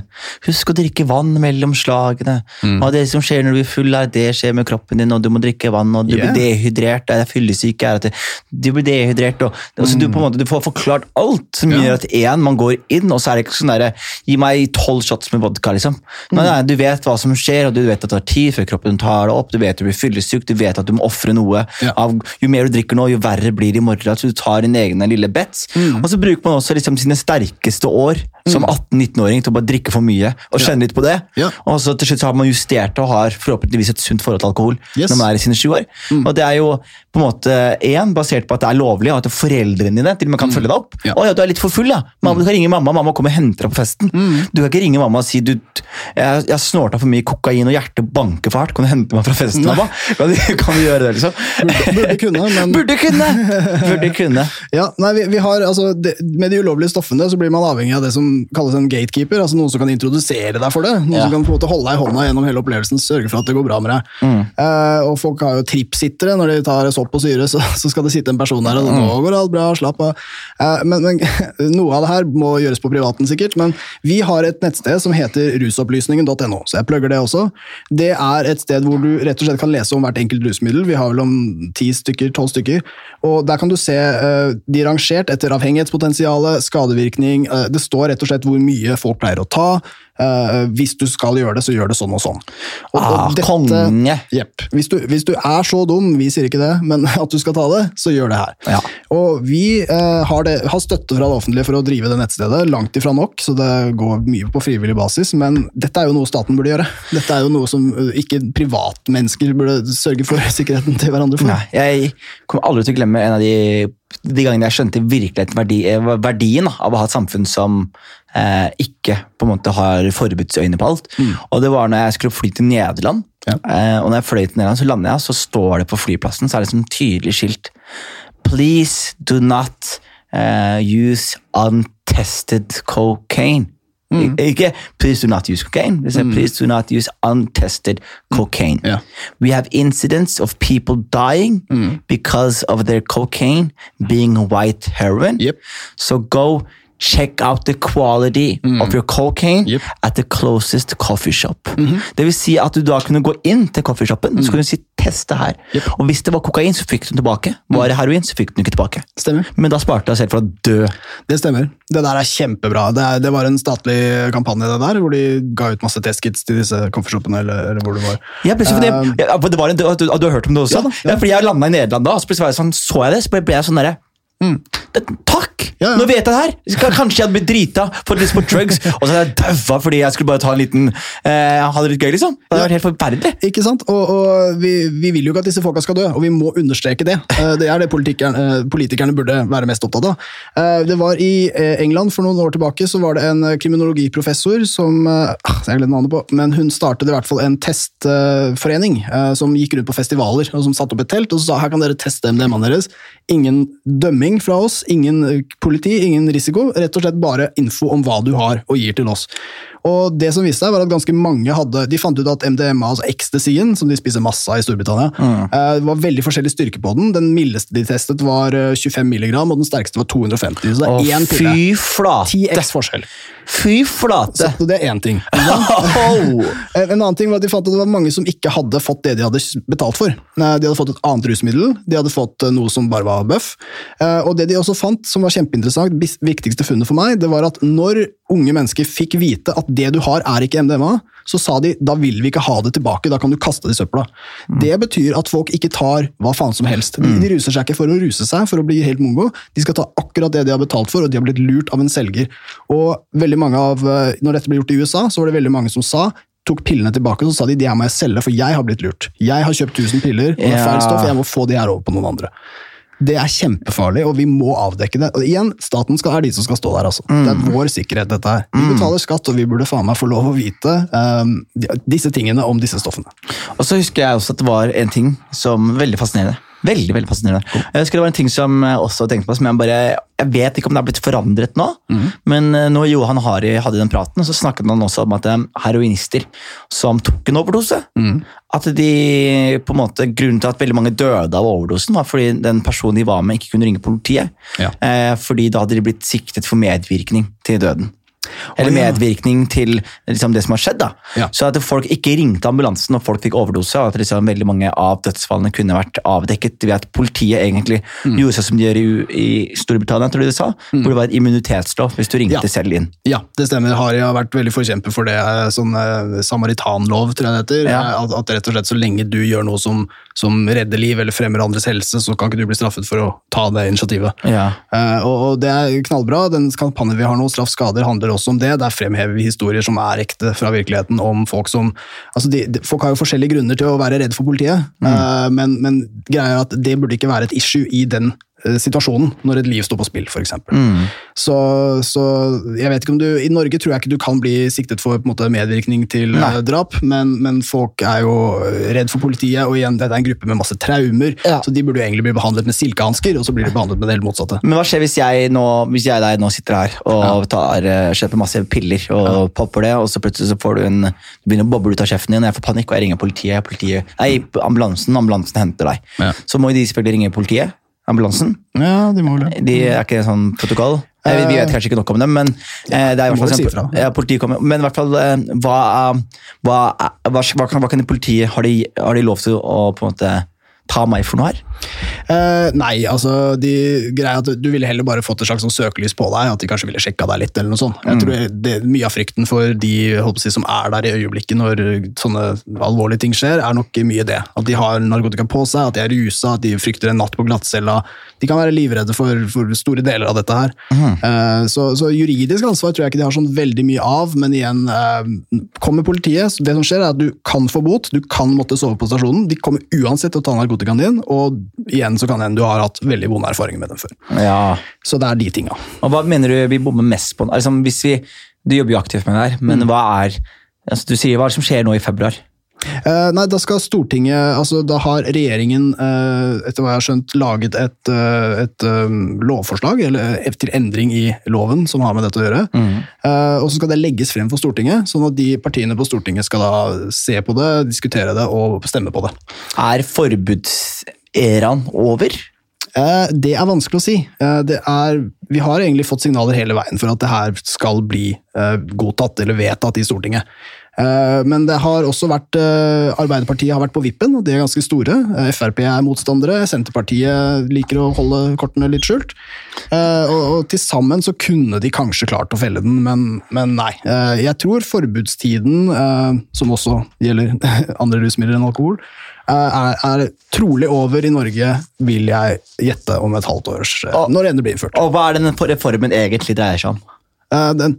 S1: Husk å drikke vann mellom slagene.
S2: Mm.
S1: Og det som skjer når du blir full, er det skjer med kroppen din, og du må drikke vann, og du
S2: Yeah.
S1: blir dehydrert. Det er fyllesyke er at det, du blir dehydrert. Og, så du, på en måte, du får forklart alt som
S2: Mm.
S1: Gjør at én, man går inn, og så er det ikke sånn derre Gi meg tolv shots med vodka, liksom.
S2: Mm.
S1: Men nei, du vet hva som skjer, og du vet at det tar tid før kroppen tar det opp. Du vet du blir fyllesyk, du vet at du må ofre noe. Av, jo mer du drikker nå, jo verre blir det i morgen. Så du tar dine egne lille bets.
S2: Mm.
S1: Og så bruker man også liksom sine sterkeste år som 18-19-åring til å bare drikke for mye og kjenne litt på det. Og så til slutt så har man justert og har forhåpentligvis et sunt forhold til alkohol
S2: Yes.
S1: når man er i sine sju år. Og det er jo på en måte én basert på at det er lovlig, og at foreldrene dine til og med kan følge deg opp.
S2: Ja.
S1: Å ja, du er litt for full, ja. Mamma, Du kan ringe mamma, mamma kommer og henter deg på festen. Du kan ikke ringe mamma og si du, jeg, jeg snorta for mye kokain og hjertet banker for hardt, kan du hente meg fra festen, mamma? Kan kan du gjøre det, liksom?
S2: Burde, burde kunne, men <laughs>
S1: Burde kunne! Burde kunne.
S2: Ja, nei, vi, vi har, altså, det, Med de ulovlige stoffene så blir man avhengig av det som kalles en gatekeeper. altså Noen som kan introdusere deg for det. Noen
S1: Ja.
S2: som kan på en måte holde deg i hånda gjennom hele opplevelsen. Sørge for at det går bra med deg. Eh, og Folk har jo trippsittere. Når de tar sopp og syre, så, så skal det sitte en person der og nå går alt bra, slapp av. Uh, men, men <laughs> Noe av det her må gjøres på privaten, sikkert. Men vi har et nettsted som heter rusopplysningen.no, så jeg plugger det også. Det er et sted hvor du rett og slett kan lese om hvert enkelt rusmiddel. Vi har vel om ti stykker, tolv stykker. Og der kan du se uh, de rangert etter avhengighetspotensialet, skadevirkning. Uh, det står rett og slett hvor mye folk pleier å ta. Eh, hvis du skal gjøre det, så gjør det sånn og sånn. Og,
S1: Ah, konge.
S2: Yep, Hvis, du- hvis du er så dum, vi sier ikke det, men <laughs> at du skal ta det, så gjør det her.
S1: Ja.
S2: Og vi uh, har, det, har støtte fra det offentlige for å drive det nettstedet, langt ifra nok, så det går mye på frivillig basis, men dette er jo noe staten burde gjøre. Dette er jo noe som eh, ikke privatmennesker burde sørge for <laughs> sikkerheten til hverandre for.
S1: Nei, jeg kommer aldri til å glemme en av de, de gangene jeg skjønte virkeligheten, verdi, eh, verdien da, av å ha et samfunn som eh, ikke på en måte har forbudsøyne på alt. Og det var når jeg skulle fly til Nederland.
S2: Ja.
S1: Eh, og når jeg fløy til Nederland, så lander jeg, så står det på flyplassen så er det sånn tydelig skilt. Please do not eh, use untested cocaine. Mm. Ik- Ikke eh, 'please do not use cocaine'. Det står mm. 'please do not use untested mm. cocaine'.
S2: Ja.
S1: We have incidents of people dying because of their cocaine being white heroin.
S2: Yep.
S1: So go check out the quality of your cocaine
S2: Yep.
S1: at the closest coffee shop. Det vil si at du da kunne gå inn til coffeeshopen så kunne du si teste her.
S2: Yep.
S1: Og hvis det var kokain, så fikk du den tilbake. Var det heroin, så fikk du den ikke tilbake.
S2: Stemmer.
S1: Men da sparte jeg selv for å dø.
S2: Det stemmer. Det der er kjempebra. Det, er, det var en statlig kampanje det der, hvor de ga ut masse testkits til disse coffeeshopene, eller, eller hvor det var.
S1: Ja, plutselig, for det, ja, det var en, du, du, du har hørt om det også?
S2: Ja da, ja.
S1: fordi jeg landa i Nederland da, og så sånn, så jeg det, så ble jeg sånn derre det, Takk! Fuck!
S2: Ja, ja.
S1: Nå vet jeg det her! Kanskje jeg hadde blitt drita, fått lyst på drugs, <laughs> og så hadde jeg daua fordi jeg skulle bare ta en liten eh, Ha det litt gøy, liksom. Det hadde vært helt forferdelig.
S2: Ikke sant? Og, og vi, vi vil jo ikke at disse folka skal dø, og vi må understreke det. Eh, Det er det politikerne, eh, politikerne burde være mest opptatt av. Eh, Det var I England for noen år tilbake så var det en kriminologiprofessor som ah, jeg glemte navnet på, men hun startet i hvert fall en testforening som gikk rundt på festivaler og som satte opp et telt og så sa her kan dere teste MDMA-en deres. Ingen dømming fra oss, ingen politi, ingen risiko. Rett og slett bare info om hva du har og gir til oss. Og det som viste seg var at ganske mange hadde, De fant ut at MDMA, altså ecstasyen, som de spiser masse av i Storbritannia, mm. det var veldig forskjellig styrke på den. Den mildeste de testet var eh, 25 milligram, og den sterkeste var 250. Så det er én pille.
S1: fy flate!
S2: 10x forskjell.
S1: Fy flate!
S2: Så det er én ting. <laughs>
S1: Oh.
S2: En annen ting var at De fant at det var mange som ikke hadde fått det de hadde betalt for. De hadde fått et annet rusmiddel, de hadde fått eh, noe som bare var bøff. Eh, Og det de også fant, som var kjempeinteressant, viktigste funnet for meg, det var at når unge mennesker fikk vite at det du har er ikke MDMA, så sa de da vil vi ikke ha det tilbake, da kan du kaste det i søpla. Det betyr at folk ikke tar hva faen som helst. De, de ruser seg ikke for å ruse seg, for å bli helt mongo. De skal ta akkurat det de har betalt for, og de har blitt lurt av en selger. Og veldig mange av, eh, når dette ble gjort i USA, så var det veldig mange som sa tok pillene tilbake, så sa de de her må jeg selge, for jeg har blitt lurt. Jeg har kjøpt 1000 piller, det er feil stoff, jeg må få de her over på noen andre. Det er kjempefarlig, og vi må avdekke det. Og igjen, Staten skal, er de som skal stå der. altså. Det er vår sikkerhet, dette her. Vi betaler skatt, og vi burde faen meg få lov å vite um, disse tingene om disse stoffene.
S1: Og så husker jeg også at det var en ting som veldig fascinerende. Veldig, veldig fascinerende. Jeg husker det var en ting som jeg også tenkte på, som jeg bare Jeg vet ikke om det er blitt forandret nå, men eh, når Johan Hari hadde den praten, så snakket han også om at eh, heroinister som tok en overdose At de på en måte Grunnen til at veldig mange døde av overdosen, var fordi den personen de var med, ikke kunne ringe politiet.
S2: Ja.
S1: Eh, fordi da hadde de blitt siktet for medvirkning til døden. Eller medvirkning til liksom, det som har skjedd. da.
S2: Ja.
S1: Så at folk ikke ringte ambulansen når folk fikk overdose, og at liksom veldig mange av dødsfallene kunne vært avdekket ved at politiet egentlig
S2: Mm.
S1: gjorde seg som de gjør i, i Storbritannia, tror du det sa, hvor det var et immunitetslov hvis du ringte
S2: Ja.
S1: selv inn.
S2: Ja, det stemmer. Hari har vært veldig forkjemper for det. eh, Sånn eh, samaritanlov, tror jeg det heter.
S1: Ja.
S2: Eh, At, at rett og slett så lenge du gjør noe som, som redder liv eller fremmer andres helse, så kan ikke du bli straffet for å ta det initiativet.
S1: Ja.
S2: Eh, og, og det er knallbra. Den kampanjen vi har nå, Straff skader, handler også om det. Der fremhever vi historier som er ekte fra virkeligheten, om folk som altså de, de, Folk har jo forskjellige grunner til å være redd for politiet, eh, men, men greia er at det burde ikke være et issue i den situasjonen, når et liv står på spill, f.eks.
S1: Mm.
S2: Så, så jeg vet ikke om du I Norge tror jeg ikke du kan bli siktet for måte, medvirkning til
S1: Nei.
S2: eh, drap, men, men folk er jo redd for politiet, og igjen, dette er en gruppe med masse traumer,
S1: Ja.
S2: så de burde jo egentlig bli behandlet med silkehansker, og så blir de behandlet med det helt motsatte.
S1: Men hva skjer hvis jeg nå, hvis jeg deg nå sitter her og tar, eh, kjøper masse piller og popper det, og så plutselig så får du en, du begynner å boble ut av kjeften din, og jeg får panikk, og jeg ringer politiet, politiet nei, ambulansen, ambulansen henter deg.
S2: Ja.
S1: Så må de selvfølgelig ringe politiet, ambulansen.
S2: Ja, de må vel det.
S1: De er ikke en sånn protokoll. Eh, Vi, vet kanskje ikke nok om dem, men eh, det er i hvert fall
S2: si
S1: ja, politiet kommer, Men i hvert fall, eh, hva, hva, hva, hva, kan, hva kan politiet Har de, har de lov til å på en måte ta meg for noe her?
S2: Uh, nei, altså, de, greia at du ville heller bare fått et slags sånn søkelys på deg, at de kanskje ville sjekka deg litt, eller noe sånt. Jeg tror det, Mye av frykten for de si, som er der i øyeblikket når sånne alvorlige ting skjer, er nok mye det. At de har narkotika på seg, at de er rusa, at de frykter en natt på glattcella. De kan være livredde for, for store deler av dette her. Eh, så, så juridisk ansvar tror jeg ikke de har sånn veldig mye av, men igjen, uh, kommer politiet, det som skjer er at du kan få bot, du kan måtte sove på stasjonen, de kommer uansett til å ta narkotikaen din, og igjen så kan hende du har hatt veldig vonde erfaringer med dem før.
S1: Ja.
S2: Så det er de tinga.
S1: Og hva mener du vi bommer mest på? Altså, hvis vi, du jobber jo aktivt med det her, men hva er altså, Du sier hva er det som skjer nå i februar?
S2: Eh, nei, da skal Stortinget altså Da har regjeringen, eh, etter hva jeg har skjønt, laget et, eh, et um, lovforslag eller, eh, til endring i loven som har med dette å gjøre. Eh, og så skal det legges frem for Stortinget, sånn at de partiene på Stortinget skal da se på det, diskutere det og stemme på det.
S1: Er forbudseraen over?
S2: Det er vanskelig å si. Det er, vi har egentlig fått signaler hele veien for at det her skal bli godtatt eller vedtatt i Stortinget. Eh, Men det har også vært eh, Arbeiderpartiet har vært på vippen, og de er ganske store. Eh, Frp er motstandere, Senterpartiet liker å holde kortene litt skjult. Og, og til sammen så kunne de kanskje klart å felle den, men, men nei. Jeg tror forbudstiden, som også gjelder <laughs> andre rusmidler enn alkohol, er, er trolig over i Norge, vil jeg gjette om et halvt års Når det ender blir innført.
S1: Og hva er det den reformen egentlig dreier seg om?
S2: Eh, Den,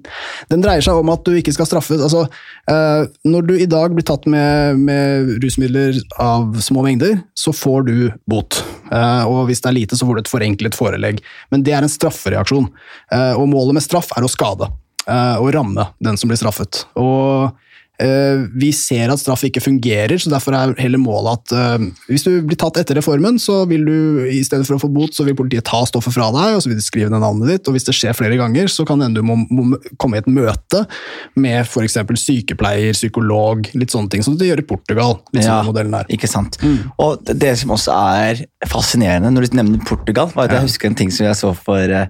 S2: den dreier seg om at du ikke skal straffes. Altså, eh, når du i dag blir tatt med, med rusmidler av små mengder, så får du bot. Eh, og hvis det er lite, så får du et forenklet forelegg. Men det er en straffereaksjon. Og målet med straff er å skade og ramme den som blir straffet. Og vi ser at straff ikke fungerer, så derfor er heller målet at eh, hvis du blir tatt etter reformen, så vil du i stedet for å få bot, så vil politiet ta stoffet fra deg, og så vil de skrive ned navnet ditt, og hvis det skjer flere ganger, så kan det hende du må, må komme i et møte med f.eks. sykepleier, psykolog, litt sånne ting, som de gjør i Portugal. litt
S1: Ja,
S2: sånn modellen er.
S1: Ikke sant? Og det, som også er fascinerende når du nevner Portugal, var at jeg husker en ting som jeg så for eh,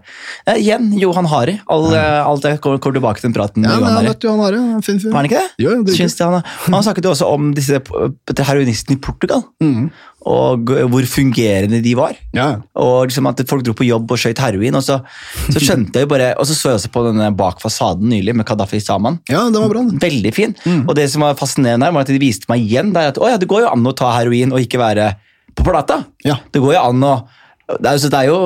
S1: Igjen, Johan Hari. Alt, eh, alt jeg kommer, kommer tilbake til den praten med
S2: Ja,
S1: Johan Hari.
S2: Johan Hari. fin fyr.
S1: Var han ikke det?
S2: Jo, jo,
S1: Syns det han, han snakket jo også om disse eh, heroinistene i Portugal, og hvor fungerende de var.
S2: Ja.
S1: Og liksom at folk dro på jobb og skøyt heroin. Og så, så <laughs> skjønte jeg jo bare, og så så jeg også på denne bak fasaden nylig med Kadafi Saman.
S2: ja, det var bra.
S1: Veldig fin.
S2: Mm.
S1: Og det som var fascinerende, her var at de viste meg igjen der at å ja, det går jo an å ta heroin og ikke være på plata.
S2: Ja.
S1: Det går jo an å det er, jo, det er jo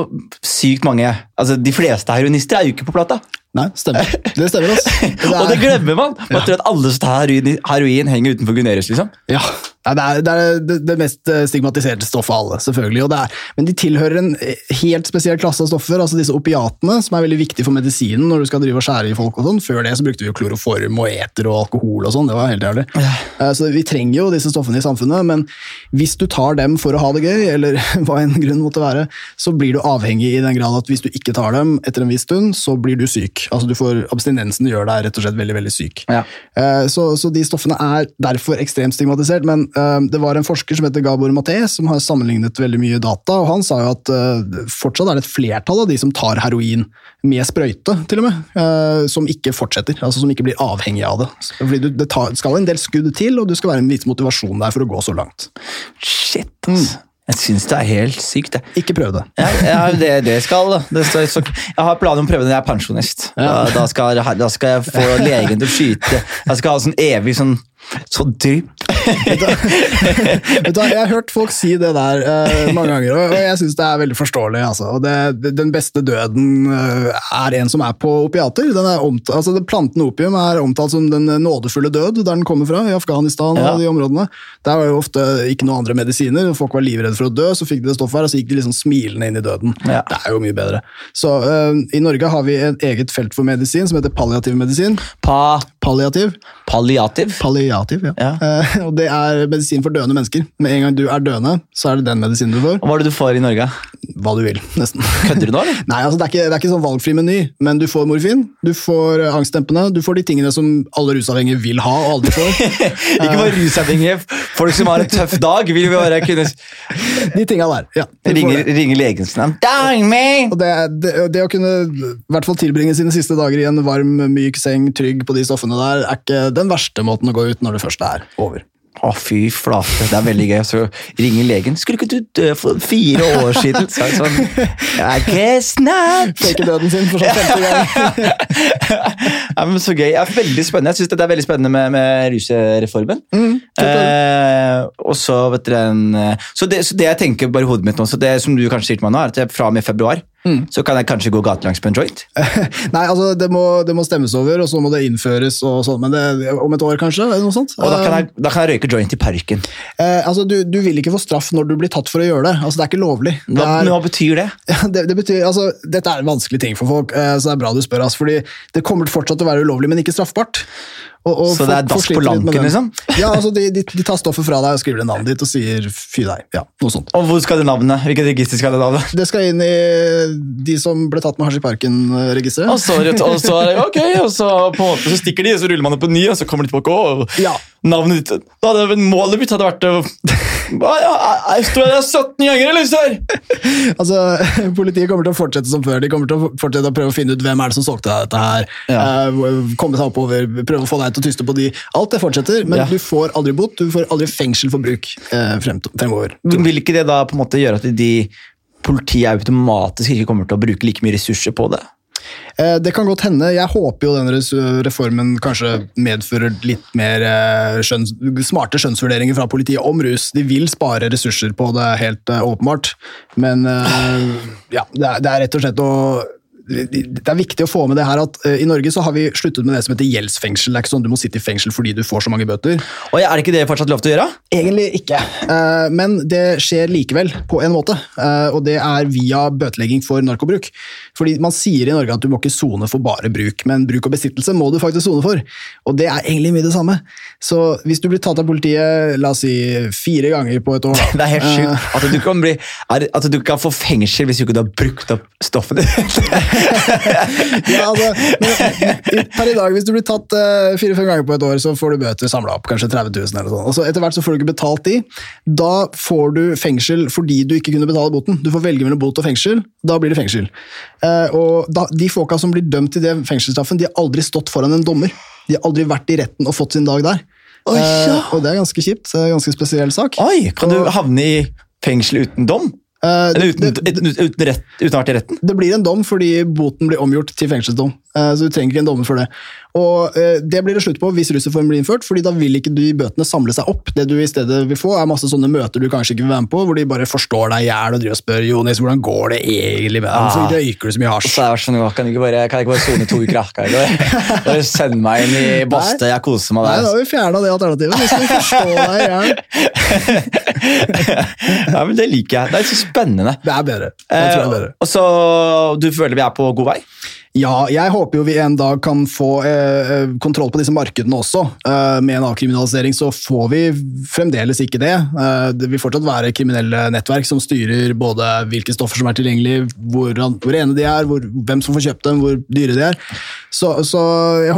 S1: sykt mange altså De fleste heroinister er jo ikke på plata.
S2: Nei, stemmer. Det stemmer, altså. <laughs>
S1: Og det glemmer man! Man tror at alle som tar heroin, heroin henger utenfor Gunerius. liksom.
S2: Ja, Nei, det er, det er det, det mest eh, stigmatiserte stoffet av alle, selvfølgelig. Er, men de tilhører en eh, helt spesiell klasse av stoffer, altså disse opiatene, som er veldig viktige for medisinen når du skal drive og skjære i folk og sånn. Før det så brukte vi jo kloroform og eter og alkohol og sånn, det var helt jævlig. Ja. Så vi trenger jo disse stoffene i samfunnet, men hvis du tar dem for å ha det gøy, eller <laughs> hva en grunn måtte være, så blir du avhengig i den grad at hvis du ikke tar dem etter en viss stund, så blir du syk. Altså du får, Abstinensen gjør deg rett og slett veldig, veldig syk.
S1: Ja.
S2: Eh, Så, så de stoffene er derfor ekstremt stigmatisert, men eh, det var en forsker som heter Gabor Maté, som har sammenlignet veldig mye data, og han sa jo at eh, fortsatt er det et flertall av de som tar heroin med sprøyte, til og med, eh, som ikke fortsetter, altså som ikke blir avhengig av det. Fordi du, det tar, skal en del skudd til, og du skal være en viss motivasjon der for å gå så langt.
S1: Shit,
S2: Mm.
S1: altså. Jeg syns det er helt sykt, det.
S2: Ikke prøv det.
S1: Ja, ja det, det skal da. det Jeg har planer om å prøve det når jeg er pensjonist. Da, da, skal, da skal jeg få legen til å skyte. Jeg skal ha sånn evig sånn så
S2: hva, jeg har hørt folk si det der uh, mange ganger, og, jeg syns det er veldig forståelig. Altså. Og det, den beste døden uh, er en som er på opiater. Den er omt, altså, planten opium er omtalt som den nådefulle død, der den kommer fra, i Afghanistan
S1: Ja.
S2: og de områdene. Der var jo ofte ikke noen andre medisiner, folk var livredde for å dø, så fikk de det stoffet her, og så gikk de liksom smilende inn i døden.
S1: Ja.
S2: Det er jo mye bedre. Så uh, i Norge har vi et eget felt for medisin som heter palliativ medisin.
S1: Pa,
S2: Palliativ.
S1: palliativ.
S2: Palliativ, ja.
S1: Ja.
S2: Eh, og det er medisin for døende mennesker. Med en gang du er døende, så er det den medisinen du får.
S1: Og hva er det du får i Norge?
S2: Hva du vil, nesten.
S1: Kødder du nå, eller? <laughs>
S2: Nei, altså det er, ikke, det er ikke sånn valgfri meny, men du får morfin, du får eh, angstdempende, du får de tingene som alle rusavhengige vil ha og aldri får. <laughs>
S1: Ikke bare rusavhengige. Folk som har en tøff dag, vil vi bare kunne
S2: De tinga der. ja. Ringer, får
S1: ringe,
S2: det.
S1: ringe legen sin.
S2: Og det, det, det å kunne i hvert fall tilbringe sine siste dager i en varm, myk seng, trygg på de stoffene der, er ikke den verste måten å gå ut når det først er over.
S1: Å, fy flate. Det er veldig gøy. Så ringer legen. Skulle ikke du dø for fire år siden? Så er det sånn I guess not.
S2: Fake døden sin for sånn femte gang. <laughs>
S1: ja, men så gøy. Ja, veldig spennende. Jeg synes det er veldig spennende med, med rusreformen.
S2: Mm,
S1: eh, og så, vet dere, en, eh, så, det, så det jeg tenker bare i hodet mitt nå, så det som du kanskje sier til meg nå, er at jeg, fra og med februar
S2: Mm.
S1: så kan jeg kanskje gå gatelangs på en joint. <laughs>
S2: Nei, altså det må, det må stemmes over, og så må det innføres og sånn, men det, om et år kanskje? eller noe sånt?
S1: Og da kan jeg, da kan jeg røyke joint i parken.
S2: Eh, altså, du, du vil ikke få straff når du blir tatt for å gjøre det. Altså, det er ikke lovlig. Det,
S1: Hva,
S2: er,
S1: men hva betyr det? <laughs>
S2: det, det betyr, altså, dette er en vanskelig ting for folk, eh, så det er bra du spør. Altså, fordi det kommer fortsatt til å være ulovlig, men ikke straffbart. Og, og
S1: Så det er dass på lanken, liksom?
S2: Ja, altså, de, de, de tar stoffet fra deg og skriver det navnet ditt og sier 'fy deg'. Ja, noe sånt.
S1: Og hvor skal det navnet? Hvilket register skal det navnet?
S2: Det skal inn i de som ble tatt med hasj i parken-registeret.
S1: Og og så, det, ok, og så, på en måte, så stikker de, og så ruller man det på ny, og så kommer de tilbake. Og
S2: Ja.
S1: Navnet ditt da hadde Målet mitt hadde vært å Jeg står der 17 ganger, eller, sør?
S2: Altså, Politiet kommer til å fortsette som før. De kommer til å fortsette å prøve å finne ut hvem er det som solgte deg dette her.
S1: Ja.
S2: Eh, komme seg oppover, prøve å få deg til å tyste på de. Alt det fortsetter, men
S1: Ja.
S2: du får aldri bot. Du får aldri fengsel for bruk eh, frem, fremover.
S1: Vil ikke det da på en måte gjøre at de politiet automatisk ikke kommer til å bruke like mye ressurser på det?
S2: Eh, Det kan godt hende. Jeg håper jo den reformen kanskje medfører litt mer eh, skjønns, smarte skjønnsvurderinger fra politiet om rus. De vil spare ressurser på det, helt eh, åpenbart. Men ja, det er rett og slett å det er viktig å få med det her at eh, i Norge så har vi sluttet med det som heter gjeldsfengsel. Det er ikke sånn du må sitte i fengsel fordi du får så mange bøter.
S1: Og Er det ikke det fortsatt lov til å gjøre?
S2: Egentlig ikke, Eh, men det skjer likevel på en måte. eh, Og det er via bøtelegging for narkobruk. Fordi Man sier i Norge at du må ikke sone for bare bruk, men bruk og besittelse må du faktisk sone for. Og det er egentlig mye det samme. Så hvis du blir tatt av politiet la oss si fire ganger på et år <laughs>
S1: Det er helt sjukt at du kan, bli, at du kan få fengsel hvis du ikke har brukt opp stoffet ditt. <laughs> <laughs>
S2: ja, altså, men, i- per i dag, Hvis du blir tatt eh, fire-fem ganger på et år, så får du bøter samla opp, kanskje 30 000 eller sånn. Og så Etter hvert så får du ikke betalt de. Da får du fengsel fordi du ikke kunne betale boten. Du får velge mellom bot og fengsel. Da blir det fengsel. Uh, og da, De folka som blir dømt til det fengselsstraffen, de har aldri stått foran en dommer. De har aldri vært i retten og fått sin dag der.
S1: Oi, ja.
S2: uh, og det er ganske kjipt. Er ganske spesiell sak.
S1: Oi, Kan du havne i fengsel uten dom? Eller uten,
S2: det,
S1: uten, uten, rett, uten å ha vært i retten?
S2: Det blir en dom fordi boten blir omgjort til fengselsdom. Eh, Så du trenger ikke en dommer for det. Og eh, Det blir det slutt på hvis russerformen blir innført, fordi da vil ikke de bøtene samle seg opp. Det du i stedet vil få, er masse sånne møter du kanskje ikke vil være med på, hvor de bare forstår deg i hjel og driver og spør Jonis, hvordan går det egentlig med deg? Hvorfor
S1: Ah.
S2: røyker du så mye hasj?
S1: sånn, kan jeg ikke bare, kan jeg ikke bare sone to uker? Kan jeg ikke bare, <laughs> bare send meg inn i Bastøy, jeg koser meg
S2: Nei, da
S1: der.
S2: har vi fjerna det alternativet. Hvis du vi forstå deg i hjel. <laughs>
S1: ja, men Det liker jeg. Det er så spennende.
S2: Det er bedre. Det tror jeg er bedre.
S1: Eh, og så, Du føler vi er på god vei?
S2: Ja, jeg håper jo vi en dag kan få eh, eh, kontroll på disse markedene også. Eh, med en avkriminalisering så får vi fremdeles ikke det. Eh, det vil fortsatt være kriminelle nettverk som styrer både hvilke stoffer som er tilgjengelige, hvor, hvor rene de er, hvor, hvem som får kjøpt dem, hvor dyre de er. Så, så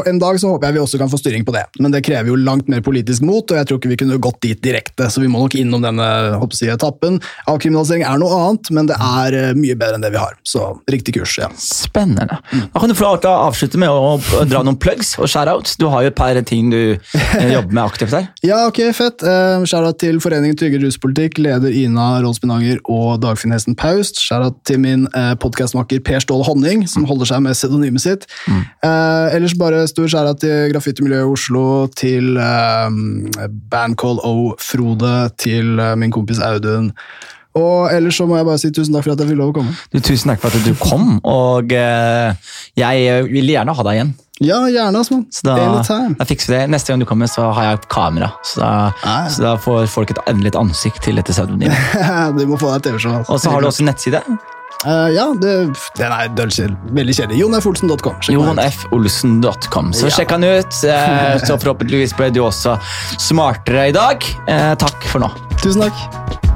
S2: en dag så håper jeg vi også kan få styring på det. Men det krever jo langt mer politisk mot, og jeg tror ikke vi kunne gått dit direkte. Så vi må nok innom denne jeg, etappen. Avkriminalisering er noe annet, men det er eh, mye bedre enn det vi har. Så riktig kurs, ja.
S1: Spennende. Da kan du få avslutte med å dra noen plugs og shoutouts. Du har jo et par ting du eh, jobber med aktivt her. <laughs>
S2: Ja, ok, fett. Uh, Shout-out til Foreningen Trygge ruspolitikk, leder Ina Binanger og Dagfinn Hesten Paust. Shout-out til min uh, podkastmaker Per Ståle Honning, som holder seg med pseudonymet sitt. Eh, ellers bare stor shout-out til graffitimiljøet i Oslo, til uh, Bandcall O Frode, til eh, min kompis Audun. Og ellers så må jeg bare si tusen takk for at jeg fikk lov å komme.
S1: Du, tusen takk for at du kom, og eh, jeg vil gjerne ha deg igjen.
S2: Ja, gjerne.
S1: Så da, da fikser vi det. Neste gang du kommer, så har jeg kamera. Så da, så da får folk et endelig et ansikt til dette pseudonymet. <laughs>
S2: du må få deg et TV-show. Altså.
S1: Og så har du også nettside.
S2: Uh, ja, det, den er dølkjedelig. Veldig kjedelig. JonFolsen.com.
S1: Jonfolsen.com. Så
S2: Ja.
S1: sjekk han ut. Uh, Så forhåpentligvis ble du også smartere i dag. Uh, Takk for nå.
S2: Tusen takk.